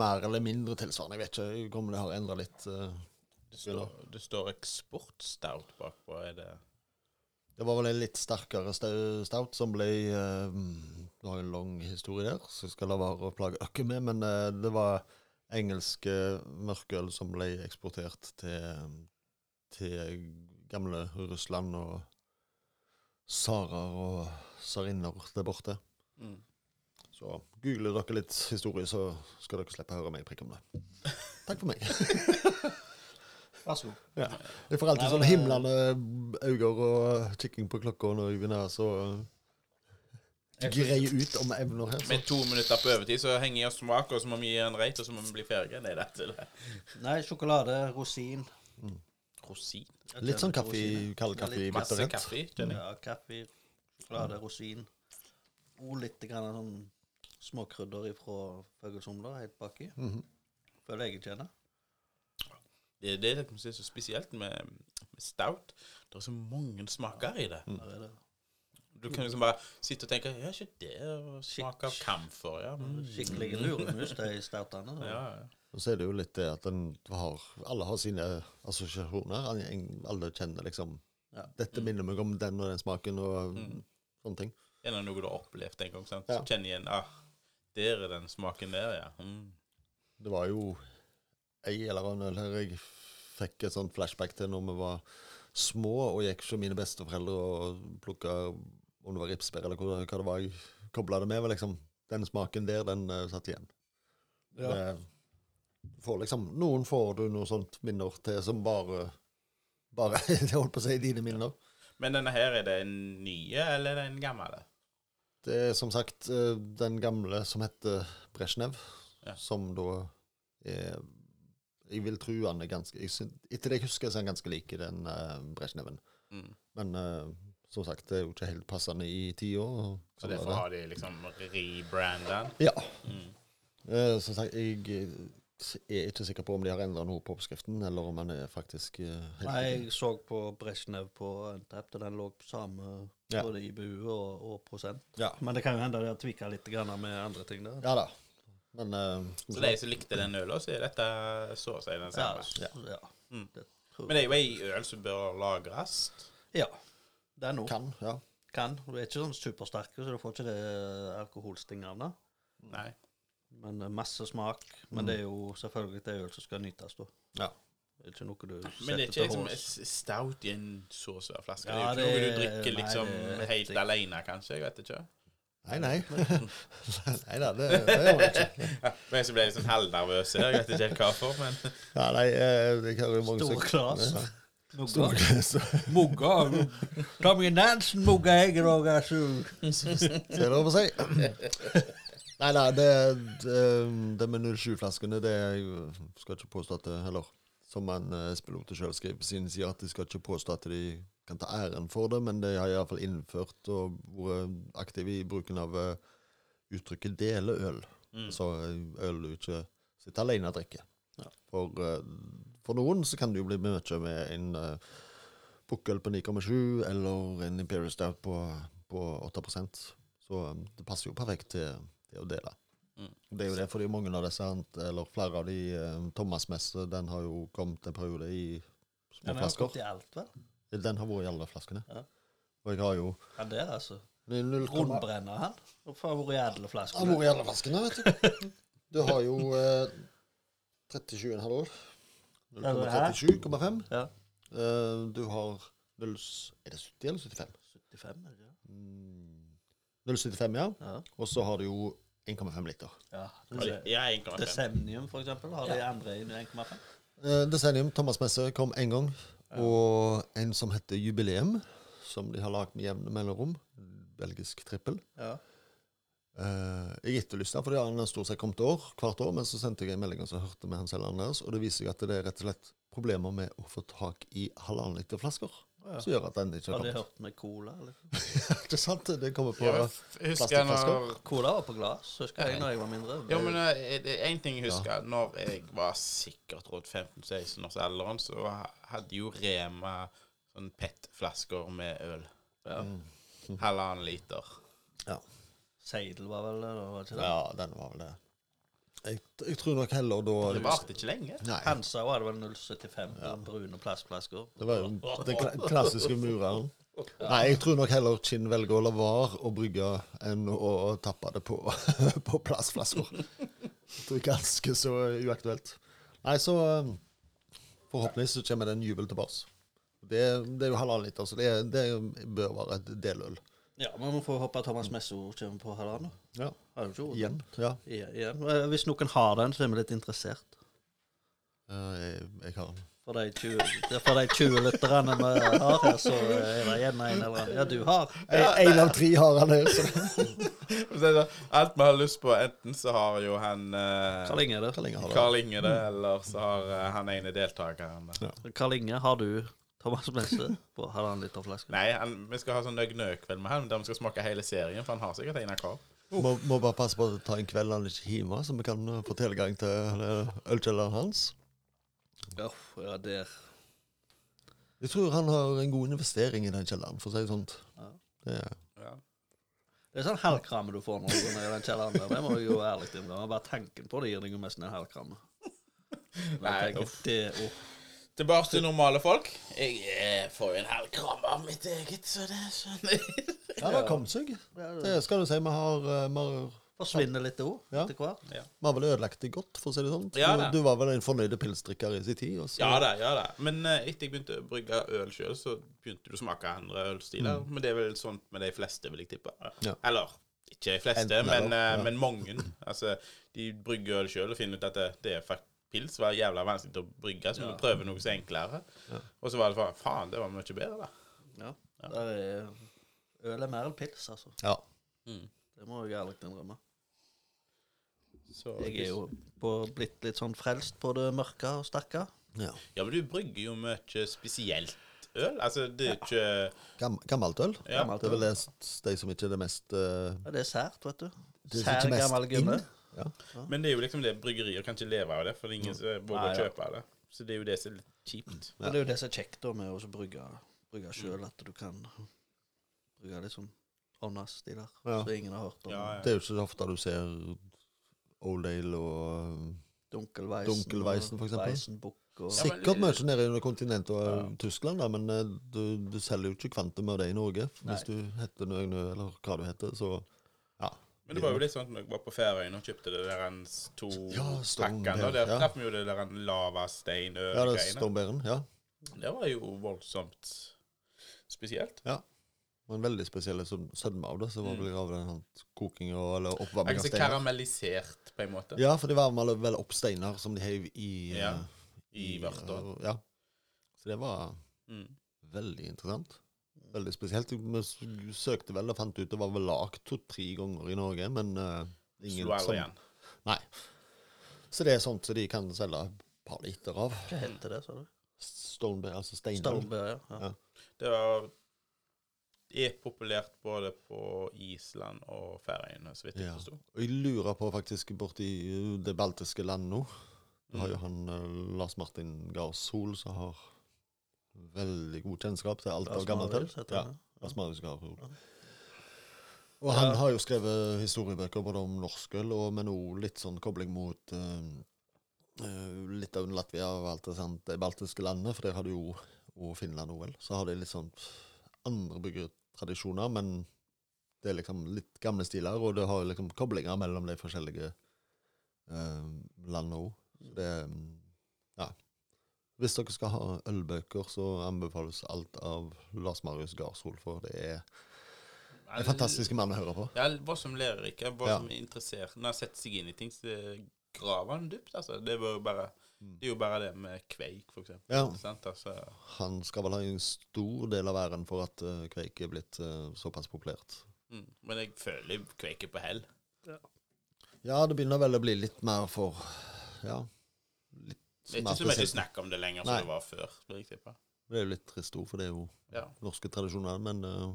mer eller mindre tilsvarende. Jeg vet ikke om det har endra litt. eh. Det står, det står eksportstout bakpå. Er det Det var vel en litt sterkere stout som ble eh, Det har en lang historie der, så jeg skal la være å plage dere med. Men eh, det var engelske mørkøl som ble eksportert til, til gamle Russland og tsarer og tsariner der borte. mm. Så googler dere litt historie, så skal dere slippe å høre meg prikke om det. Takk for meg. Vær så god. Ja. Jeg får alltid Nei, sånn himlende øyne og kikking på klokka når jeg vinner, så greie ut om evner her. Så. Med to minutter på overtid så henger jeg oss smaker, og så må vi gi en rate, og så må vi bli ferdige. Det er det. Nei, sjokolade, rosin. Rosin. Litt sånn kaffe, kald kaffe i litt Masse kaffe. kjenner jeg. Ja, kaffe, sjokolade, rosin. Og litt grann sånn småkrydder fra fuglesomler helt baki. Mhm. Føler jeg kjenner. Det, det er det som er så spesielt med, med stout. Det er så mange smaker i det. Mm. det. Du kan liksom bare sitte og tenke Ja, ikke det smak av kamfer. ja. Mm. Skikkelig luremus, de stoutene. Ja, ja. Og så er det jo litt det at den har Alle har sine assosiasjoner. Alle- Alle kjenner liksom Ja. Dette minner meg om den og den smaken og Mm. sånne ting. Er det noe du har opplevd en gang? sant? Ja. Så kjenner igjen ah, Der er den smaken der, ja. Mm. Det var jo ei eller annen øl her jeg fikk et sånt flashback til når vi var små og gikk hos mine besteforeldre og plukka om det var ripsbær eller hva, hva det var jeg kobla det med. var liksom Den smaken der, den uh, satt igjen. Det, du får liksom, noen får du noe sånt minner til som bare Bare Jeg holdt på å si dine minner. Men denne her, er det en nye, eller er det en gammel? Det er som sagt eh, den gamle som heter Brezjnev, Ja. som da er Jeg vil tro han er ganske Etter det jeg husker, så er han ganske lik den uh, Brezjneven. Mm. Men eh, som sagt, det er jo ikke helt passende i tida. Så derfor har de liksom rebranda? Ja. Mm. Eh, som sagt, jeg eh, er ikke sikker på om de har endra noe på oppskriften, eller om den er faktisk eh, helt Nei, jeg så på Brezjnev på Untapped, og den lå på samme Ja. både IBU og, og prosent. Ja. Men det kan jo hende de har tvika litt grann med andre ting der. ja da. Men eh, Så de som likte den øla, så er dette så å si den Ja, samme. ja. ja. Mm. Det tror Men det er jo ei øl som bør lagres. Ja. Det er noe. kan, ja. Kan. Du er ikke sånn supersterke, så du får ikke det alkoholstingene. Nei. Men eh, masse smak. Men det er jo selvfølgelig det øl som skal nytes, da. Ja. Det er ikke noe du setter Men det er ikke liksom hårs. stout i en så svær flaske. Ja, det er jo ikke det- noe du drikker nei, liksom det helt jeg. alene, kanskje. Jeg vet ikke. Nei, nei. nei da, det, det gjør jeg ikke. Men så ble jeg litt sånn halvnervøs. Jeg vet ikke helt hva for, men Ja, nei, jeg, jeg jeg, Stor mange Mugga. Mugga. Ta meg Nansen-mugga, jeg òg, altså. Det er lov å si. Nei, nei, det, det, det med 07-flaskene, det er jo Skal ikke påstå at det heller som en S-pilot Lote sjøl skriver på sin side, at de skal ikke påstå at de kan ta æren for det, men de har iallfall innført og vært aktive i bruken av eh, uttrykket 'dele øl'. Mm. Så eh, øl du ikke sitter alene og drikker. Ja. For, eh, for noen så kan det jo bli mye med en uh, pukkel på 9,7 eller en Imperial Stout på, på 8% Så um, det passer jo perfekt til, til å dele. Mm. Det er jo det fordi mange av disse, eller flere av de uh, Thomas-messe, den har jo kommet en periode i små flasker. Den har gått i alt, vel? Den har vært i alle flaskene. Ja. Og jeg har jo Ja, det er altså. Rundbrenner han. Og favoriedle flasker. Han har vært i alle flaskene, vet du. Du har jo eh, 37,5 år. Ja, det her. 37,5. Ja. Uh, du har 0, Er det 70 eller 75? 75, er det ja. Mm, 0,75, ja. Ja. Og så har du jo 1,5 liter. ja. Ja, 1,5. Desemnium, for eksempel, har de andre i 1,5. Uh, Desennium, Thomas Messe, kom én gang. Og en som heter Jubileum, som de har lagd med jevne mellomrom. Belgisk trippel. Ja. Eh, jeg etterlyste for det har han stort sett kommet år, hvert år. Men så sendte jeg en melding som så hørte med Hans selgeren deres, og det viser seg at det er rett og slett problemer med å få tak i halvannen liter flasker. Ja. Som gjør at den ikke Har har de kommet. hørt med cola? Eller? ikke sant? Det kommer på Ja, plastikkflasker. når Cola var på glass, husker jeg, når jeg var mindre. Ja, men Én det er en ting jeg husker. Når jeg var sikkert rundt 15-16 års alderen, så hadde jo Rema sånn PET-flasker med øl. Ja. Halvannen liter. Seidel var vel det, var ikke det? Ja, den var vel det. Jeg, jeg tror nok heller da Det varte ikke lenge. Nei. Hansa var det vel 0,75, ja. brune plastflasker. Det var jo den klassiske mureren. Nei, jeg tror nok heller Kinn velger å la være å brygge enn å tappe det på, på plastflasker. Jeg tror ganske så uaktuelt. Nei, så um, forhåpentligvis så kommer det en jubel tilbake. Det, det er jo halvannen liter, så det, det bør være et deløl. Ja, men vi får håpe at Thomas Messo kommer på halvannen. Ja. Igjen. Ja. Igjen. Eh, Hvis noen har den, så er vi litt interessert. Uh, Jeg, jeg har den. For de 20, det er for de 20 lytterne vi har her, så er det igjen en eller annen. Ja, du har. Én av tre har han her. Alt vi har lyst på, enten så har jo han eh, Karl Inge, det. Karl Inge det, eller så har han ene deltakeren det. Ja. Karl Inge, har du Thomas Messe på halvannen liter flaske? Nei, han, vi skal ha sånn nøgnø-kveld med han, der vi skal smake hele serien, for han har sikkert en av hver. Må, må bare passe på å ta en kveld han ikke er hjemme, så vi kan eh, få tilgang til eh, ølkjelleren hans. Oh, ja, der. Jeg tror han har en god investering i den kjelleren, for å si det sånt. Ja. Det er, Ja. Det er sånn halvkramme du får når du går ned i den kjelleren der. Det må jeg jo ærlig innrømme. Bare tanken på det gir deg jo nesten en halvkramme. Nei, uff. det, oh, Tilbake til normale folk. Jeg eh, får jo en halv kram av mitt eget, så det skjønner jeg. ja, det har kommet seg. Det skal du si. Vi har, eh, vi har, forsvinner litt òg Ja. etter hvert. vi har vel ødelagt det godt, for å si det sånn. Ja, du, du var vel en fornøyd pilsdrikker i sin tid? Også. Ja da, ja da. Men eh, etter jeg begynte å brygge øl sjøl, så begynte du å smake andre ølstiler. Men det er vel sånn med de fleste, vil jeg tippe. Ja. Eller ikke de fleste, Enten men, ja. men mange. Altså, de brygger øl sjøl og finner ut at det, det er fakt pils var jævla vanskelig å brygge, så vi prøver noe så enklere. Og så var det bare, faen, det var mye bedre, da. Ja. Det er, øl er mer enn pils, altså. Ja. Det må jeg ærlig innrømme. Så, Jeg er jo på, blitt litt sånn frelst på det mørke og sterke. ja. Ja, men du brygger jo mye spesielt øl. Altså, det er ikke Gam, gammelt øl. Ja. Gammelt Det er vel det, de som ikke er det mest uh... Ja, det er sært, vet du. Sær gammel gummi. Ja. Men det er jo liksom det bryggerier kan ikke leve av det, for det er ingen som våger å kjøpe kjøpe det. Så det er jo det som er litt kjipt. Men det er jo det som er kjekt da med å brygge, brygge sjøl, at du kan brygge litt sånn åndas-stiler Ja. som ingen har hørt om. Ja, ja. Det er jo så ofte du ser Old Ale og Dunkelweisen, Dunkelweisen, for eksempel. Weizenbuck og Sikkert mye nede under kontinentet og ja. Tyskland, da, men eh, du, du selger jo ikke kvantum av det i Norge. Hvis du heter Nøgnø, eller hva du heter, så. Men det var jo litt sånn at når jeg var på Færøyene og kjøpte det der en to Ja, pakken, og der ja. traff vi jo det der en lavastein Ja, det Stormbæren. Ja. Det var jo voldsomt spesielt. ja. Og en veldig spesiell sød- sødme av det, så var Mm. vel av den sånn koking og eller oppvarming av steiner. karamellisert, på en måte. Ja, for de varma vel opp steiner som de heiv i Ja, i, I vørter. Ja. Så det var Mm. veldig interessant. Veldig spesielt. Vi søkte vel og fant ut det var vel lagd to-tre ganger i Norge, men uh, ingen Slo som- igjen. Nei. Så det er sånt som de kan selge et par liter av. Hva heter det, sa du? Stoneberry, altså steinøl. Stoneberry, ja. ja. Det var, er populært både på Island og Færøyene, så vidt jeg Ja. forsto. Og jeg lurer på faktisk borti uh, det baltiske landet nå. Du har jo han uh, Lars Martin Garsol som har veldig god kjennskap til alt av gamle gammelt til. Ja, Ja. Og han har jo skrevet historiebøker både om norsk øl, og, men òg litt sånn kobling mot uh, uh, litt av Latvia og alt det sant, de baltiske landene, for der har du jo og Finland òg, vel. Så har de litt sånn andre byggetradisjoner, men det er liksom litt gamle stiler, og det har liksom koblinger mellom de forskjellige uh, landene òg. Så det er, Ja. Hvis dere skal ha ølbøker, så anbefales alt av Lars Marius Garsol, for det er en fantastisk mann å høre på. Ja, hva som lærerike, hva Ja. som er interessert. Når han setter seg inn i ting, så graver han dypt, altså. Det, var bare, Mm. det er jo bare det med kveik, for eksempel. Ja. Sant? Altså, Han skal vel ha en stor del av æren for at uh, Kveik er blitt uh, såpass populært. mm. Men jeg føler kveik er på hell. Ja, det begynner vel å bli litt mer for Ja. Litt Det er ikke så mye snakk om det lenger Nei. som det var før. vil jeg tippe. Det er jo litt trist ord, for det er jo Ja. norske tradisjoner, men uh,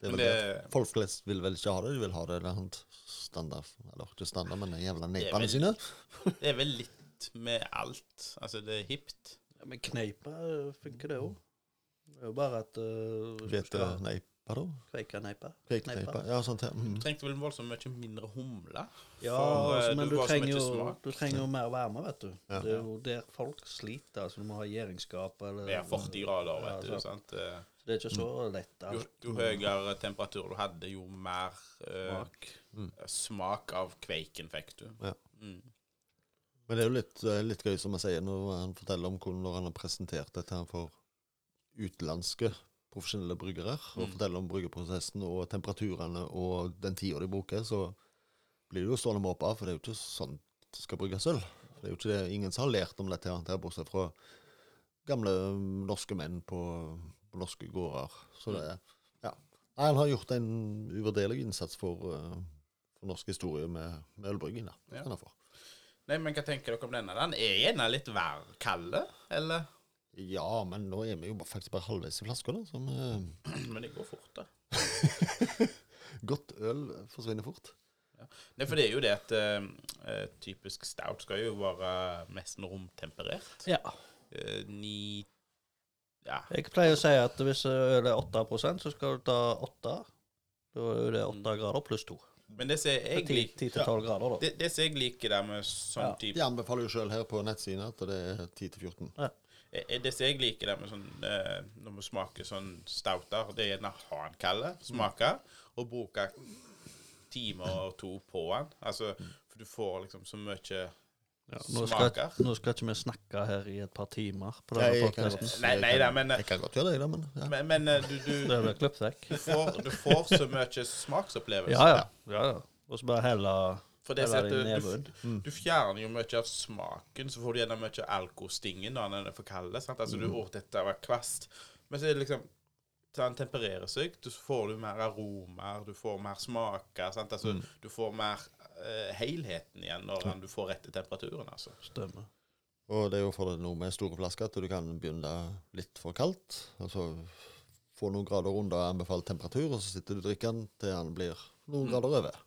det er Men vel det. det, Folk flest vil vel ikke ha det, de vil ha det eller annet standard Eller ikke standard, men de jævla Det nepene vel- sine. det er vel litt med alt. Altså, det er hipt. Ja, men kneipa eh, funker det òg. Det er jo bare at uh, Vet du neipa, da? Kveikaneipa. Kveikneipa. Ja, sånt her. Mm. Trengte vel voldsomt mye mindre humle. Ja, For, eh, altså, men du, du trenger, jo, du trenger jo mer varme, vet du. Ja. Det er jo der folk sliter. altså Du må ha gjæringsskap eller Ja, 40 grader, vet Ja, du. sant. sant? Eh, Det er ikke så lett. Jo, jo høyere temperatur du hadde, jo mer uh, Smak. smak av kveiken fikk du. Ja. Mm. Men det er jo litt, eh, litt gøy, som jeg sier, når han forteller om hvordan han har presentert dette for utenlandske profesjonelle bryggere, og fortelle forteller om bryggeprosessen og temperaturene og den tida de bruker, så blir det jo stående måpe av, for det er jo ikke sånn det skal brygges øl. Det er jo ikke det, ingen som har lært om dette, her, bortsett fra gamle mm, norske menn på, på norske gårder. Så det Ja. Nei, Han har gjort en uvurderlig innsats for, eh, for norsk historie med, med ølbrygging. Ja. Nei, men hva tenker dere om denne? Den er gjerne litt værkald, eller? Ja, men nå er vi jo faktisk bare halvveis i flaska, da. Som eh, Men det går fort, da. godt øl forsvinner fort. Nei, for det er jo det at eh, typisk stout skal jo være nesten romtemperert. Ja. Uh, ni Ja. Jeg pleier å si at hvis ølet er 8% så skal du ta 8. Da er det 8 grader pluss 2. Men det som jeg liker 10-12 grader, da. det, det jeg liker der med sånn Ja. type De anbefaler jo sjøl her på nettsiden at det er 10-14. Eh, Det som jeg liker det med sånn eh, Når vi smaker sånn stouter, det er gjerne han ha den kalde, smake, og bruke time og to på den. Altså, for du får liksom så mye Ja, nå, skal, nå skal ikke vi snakke her i et par timer på Nei, denne jeg kan podkasten. Nei, nei da, men- Jeg kan godt gjøre det, da, men ja. Men, men eh, du, du, Det blir du, får, du får så mye smaksopplevelse. Ja, ja. ja, ja. Og så bare helle For det at det du, du, du fjerner jo mye av smaken, så får du gjerne mye av alkostingen når den er for kald. Altså, du, å, dette var kvast. Men så er det liksom så den tempererer seg, så får du mer aromaer, du får mer smaker. sant? Altså, Du får mer uh, helheten igjen når ja. du får rette temperaturen. altså. Stemmer. Og det er jo for det noe med store flasker at du kan begynne litt for kaldt. Og så få noen grader under anbefalt temperatur, og så sitter du og drikker den til den blir noen grader over.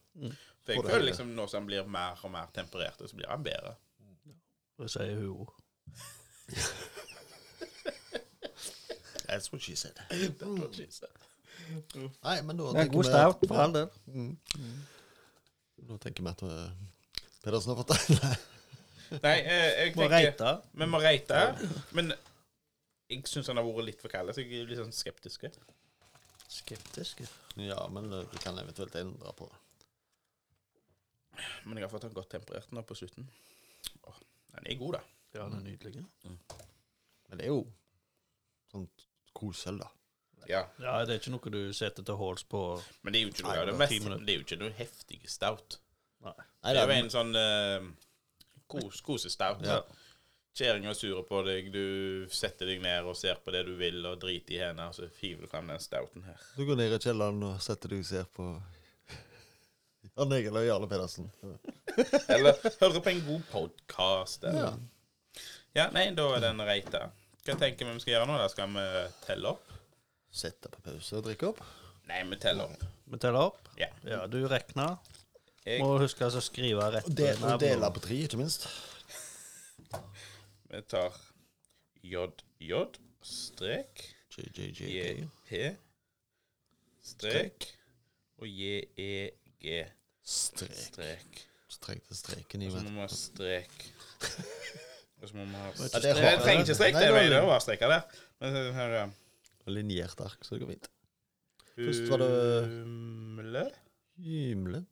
For jeg føler liksom nå når han blir mer og mer temperert, så blir han bedre. Det sier hun òg. That's what she said. That's what she said. Nei, men da tenker god vi stout, at- for all del. Mm. Da tenker vi at eh, Pedersen har fått det. Nei, jeg, jeg Må tenker reite. Vi må reite. Men jeg syns han har vært litt for kald, så jeg er litt sånn skeptisk. Skeptiske. ja, men eh, du kan eventuelt endre på det. Men jeg har fått den godt temperert nå på slutten. Åh, den er god, da. Ja, den er nydelig. Men det er jo sånn kosel, da. Ja, Ja, det er ikke noe du setter til halls på. Men det er jo ikke noe, Nei, det mest, det er jo ikke noe heftig stout. Nei. Nei, Det er jo en sånn uh, kos, kosestout. Ja. Kjerringa er sur på deg, du setter deg ned og ser på det du vil, og driter i henne, og så hiver du fram den stouten her. Du går ned i kjelleren og setter deg og ser på Jan Egil og Jarle Pedersen. Eller høre på en god podkast. Ja. Ja. nei, da er den reita. Hva tenker vi vi skal gjøre nå? da? Skal vi telle opp? sette på pause og drikke opp. Nei, vi teller opp. Vi teller opp. Ja. Ja, du regna. Jeg, Må huske å skrive rett. Og, del, dele på tre, ikke minst. vi tar JJ strek JJJ. JP strek og JEG Strek. strek. Strek til streken i, Og så må vi ha strek. Og så må vi ha Vet Ja, det er trenger ikke strek. Det er jo bare streker der. Men her ja. det Linjert ark, så det går fint. Først var det- Humle. Humle.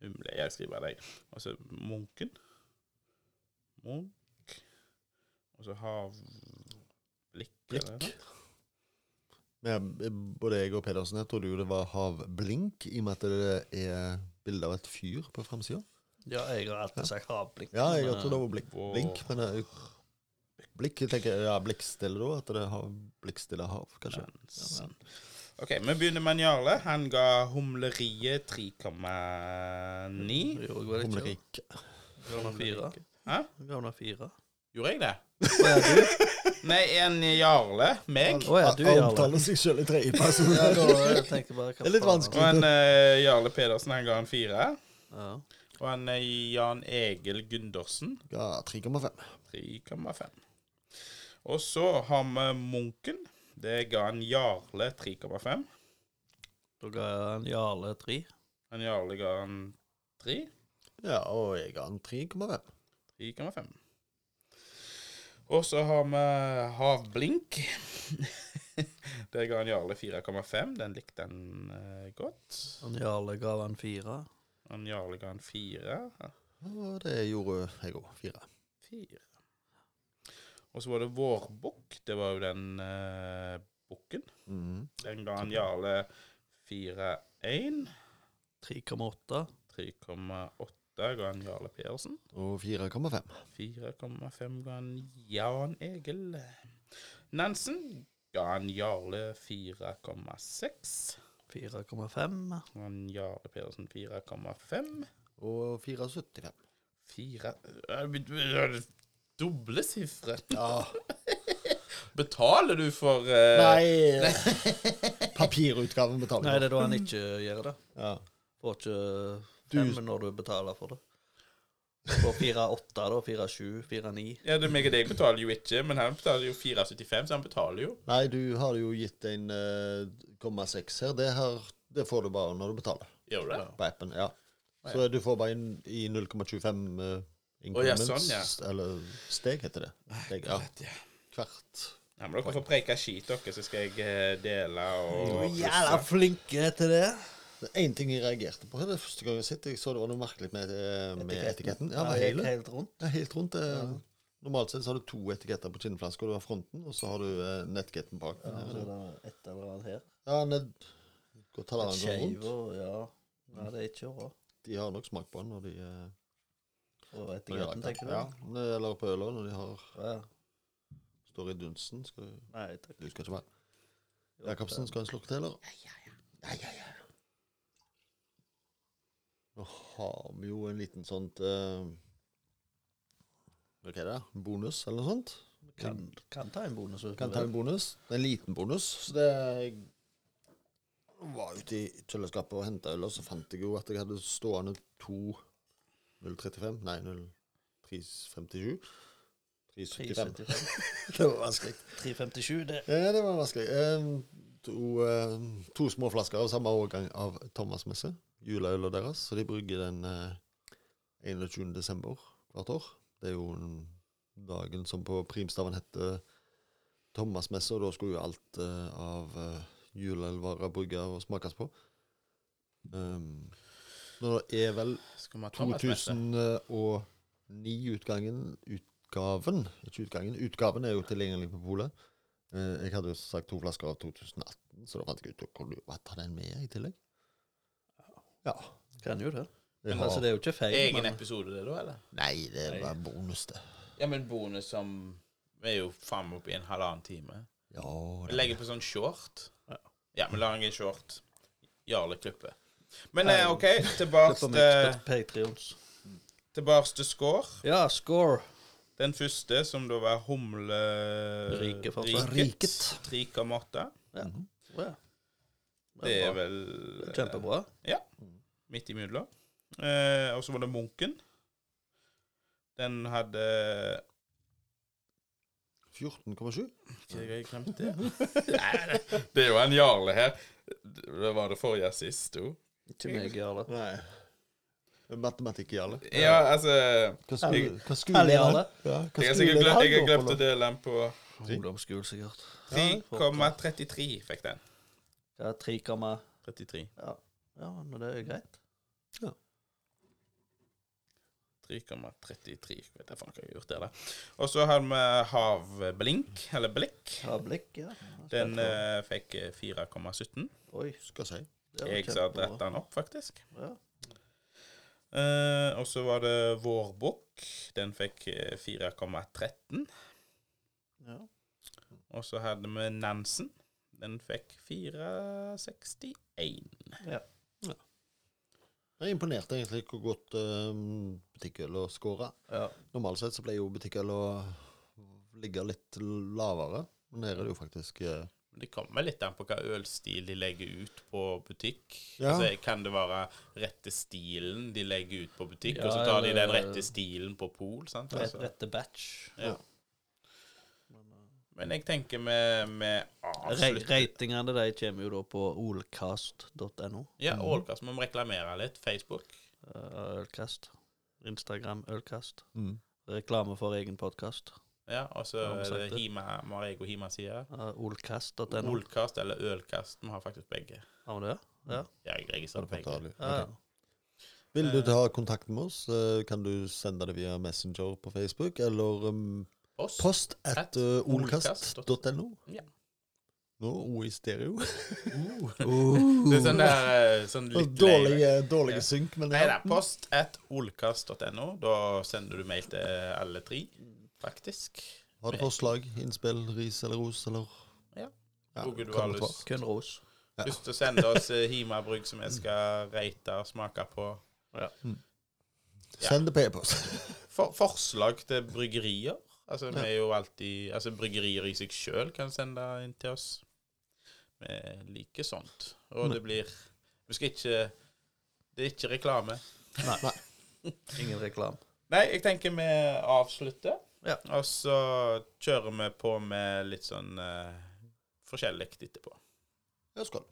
Humle, jeg skriver deg. Og så Munken. Munk. Og så havblikk. eller Blikk. Eh, både jeg og Pedersen jeg trodde jo det var havblink, i og med at det er bilde av et fyr på framsida. Ja, jeg har alltid sagt havblink. Ja, jeg har trodd det var blink, Wow. blink men eh, Blikk, jeg tenker ja, blikkstille da, at det er blikkstille hav, kanskje. Bensen. OK, vi begynner med Jarle. Han ga humleriet 3,9. Jo, jeg var ikke Humlerik. Ga han fire. Gjorde jeg det? Nei, en Jarle. Meg. Å, ja, du, Jarle. Omtaler seg sjøl i tredjeperson. Ja, Det er litt vanskelig. Og en uh, Jarle Pedersen, han ga en fire. Ja. Og en uh, Jan Egil Gundersen Ja, 3,5. 3,5. Og så har vi Munken. Det ga en Jarle 3,5. Da ga en Jarle 3. En Jarle ga en 3. Ja, og jeg ga en 3,5. 3,5. Og så har vi Havblink. Det ga han Jarle 4,5. Den likte han eh, godt. Han Jarle ga han fire. Han Jarle ga han 4. Og det gjorde jeg òg. Fire. 4. Og så var det Vårbukk. Det var jo den uh, bukken. Mm. Den ga han Jarle 4,1. 3,8. 3,8 ga han Jarle Pedersen. Og 4,5. 4,5 ga han Jan Egil. Nansen ga han Jarle 4,6. 4,5. Og en Jarle Pedersen 4,5. Og 4,75. Fire Doble sifre. Ja. Betaler du for uh... Nei Papirutgaven betaler Nei, det er da han ikke gjør det. Ja. Får ikke Du- når du betaler for det. På 4,8 da. 4,7, 4,9. Ja, det er meg og deg betaler jo ikke, men han betaler jo 4,75, så han betaler jo. Nei, du har jo gitt en komma seks her. Det her Det får du bare når du betaler Gjør du det? på appen. Ja. Så du får bare inn i 0,25 uh, Å, ja, sånn, ja. Eller steg, heter det. Steg, ja. Ja. Hvert. Ja, men dere får preike skit, dere, så skal jeg eh, dele og Jævla flinke til det. Det er én ting jeg reagerte på. Det er første gang jeg har sett. Jeg så det var noe merkelig med, eh, med etiketten. Ja, Ja, helt, helt rundt. Ja, helt rundt. Ja. Normalt sett så har du to etiketter på kinnflaska. Du har fronten, og så har du eh, nettketten bak. Ja, så er det et eller annet her. Ja, ned Godt tallerken går rundt. og ja. Nei, det er ikke bra. De har nok smak på den når de eh, Og etiketten, tenker du? Ja, eller på øla når de har Ja. står i dunsten. Skal Nei, takk. du skal ikke være Jacobsen, skal du slukke til, eller? Ja, ja, ja. Ja, ja, ja. Nå har vi jo en liten sånt uh, Hva er det? Bonus, eller noe sånt? Kan, kan ta en bonus. Kan ta en bonus. Det er en liten bonus. Så det jeg var ute i kjøleskapet og henta øl, og så fant jeg jo at jeg hadde stående to 035 Nei, 0357. 375. 375. Det var vanskelig. 357, det Ja, det var vanskelig. Um, to, uh, to små flasker av samme årgang av Thomas Juleølet deres. Så de brygger den eh, 21. desember hvert år. Det er jo dagen som på primstaven heter Thomasmesse, og da skulle jo alt eh, av eh, juleøl være brygga og smakes på. Um, nå er vel Skal vi ha Thomas Messe? 2009-utgangen Utgaven, ikke utgangen. Utgaven er jo tilgjengelig på polet. Eh, jeg hadde jo sagt to flasker av 2018, så da fant jeg ut hvor du ta den med i tillegg. Ja. kan jo det. Men har, altså, det er jo ikke feil. Egen men- episode, det, da, eller? Nei, det er bare bonus, det. Ja, men bonus som er jo faen meg oppe i en halvannen time. Ja, det... Vi legger på sånn short. Ja. Ja, vi lager en short. Jarle Klippe. Men eh, OK, tilbake til, tilbake til score. Ja, score. Den første, som da var humle... Riket. 3,8. Ja. Mm -hmm. oh, ja. Det er vel Kjempebra. Ja. midt imellom. Eh, og så var det Munken. Den hadde 14,7. Hva jeg glemte det? Det- det er jo en Jarle her. Det var det forrige sist, òg. Ikke meg, Jarle. Nei. Matematikk-Jarle. Ja, altså Hva skole, er det? Jarle. Ja, hva Jeg har sikkert er glemt, å dele den på Ungdomsskolen, sikkert. 3,33 fikk den. Ja, 3, 33. ja. ja, men det er greit. Ja. 3,33. Vet jeg faen hva jeg har gjort der, da. Og så har vi Havblink, eller Blikk. Havblikk, ja. Den uh, fikk eh, 4,17. Oi. Skal si. Jeg som rett den opp, faktisk. Ja. Uh, og så var det Vårbukk. Den fikk eh, 4,13. Ja. Og så hadde vi Nansen. Den fikk 4,61. ja. Jeg er imponert egentlig hvor godt um, butikkøl har skåra. ja. Normalt sett så pleier jo butikkøl å ligge litt lavere, men her er det jo faktisk uh, Det kommer litt an på hva ølstil de legger ut på butikk. Ja. Altså, kan det være rette stilen de legger ut på butikk, Ja, og så tar de den rette stilen på pol? sant? Altså, rette batch. ja. Men, jeg tenker vi, vi avslutter Ratingene de kommer jo da på olcast.no. Ja, Ålkast må vi reklamere litt. Facebook. Uh, Ølkast. Instagram Ølkast. mm. Reklame for egen podkast. Ja, og så er det? Hima, Marego Hima-sida. Uh, olcast.no. Olkast eller Ølkast. Vi har faktisk begge. Har vi det? Ja. Ja, jeg registrerer begge. ta ja. Ok. Vil du ta kontakt med oss, eh, kan du sende det via Messenger på Facebook, eller um, Post. post at uh, olkast.no. Ja. Nå O i stereo. Det er sånn der eh, sånn litt Dårlig, lei- eh, dårlig Ja. synk, men Nei da. Post at olkast.no. Da sender du mail til alle tre, faktisk. Har du forslag, innspill, ris eller ros, eller Ja. Ja, du har lyst Kun ros. Ja. Lyst til å sende oss Himabrygg Hima-brygg som jeg skal reite og smake på. Ja. Send det på e-post. For, forslag til bryggerier. Altså, vi er jo alltid Altså, bryggerier i seg sjøl kan sende inn til oss. Vi liker sånt. Og det blir Vi skal ikke Det er ikke reklame. Nei. Ingen reklame. Nei, jeg tenker vi avslutter. Ja. Og så kjører vi på med litt sånn uh, forskjellig etterpå. Ja, skål.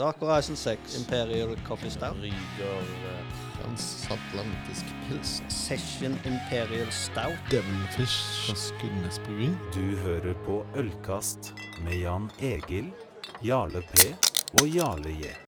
Dark Horizon 6 Imperial Coffee Stout. Ryger eh, Transatlantisk pils. Session Imperial Stout. Devilfish fra Skudenes bryggeri. Du hører på Ølkast med Jan Egil, Jarle P og Jarle J.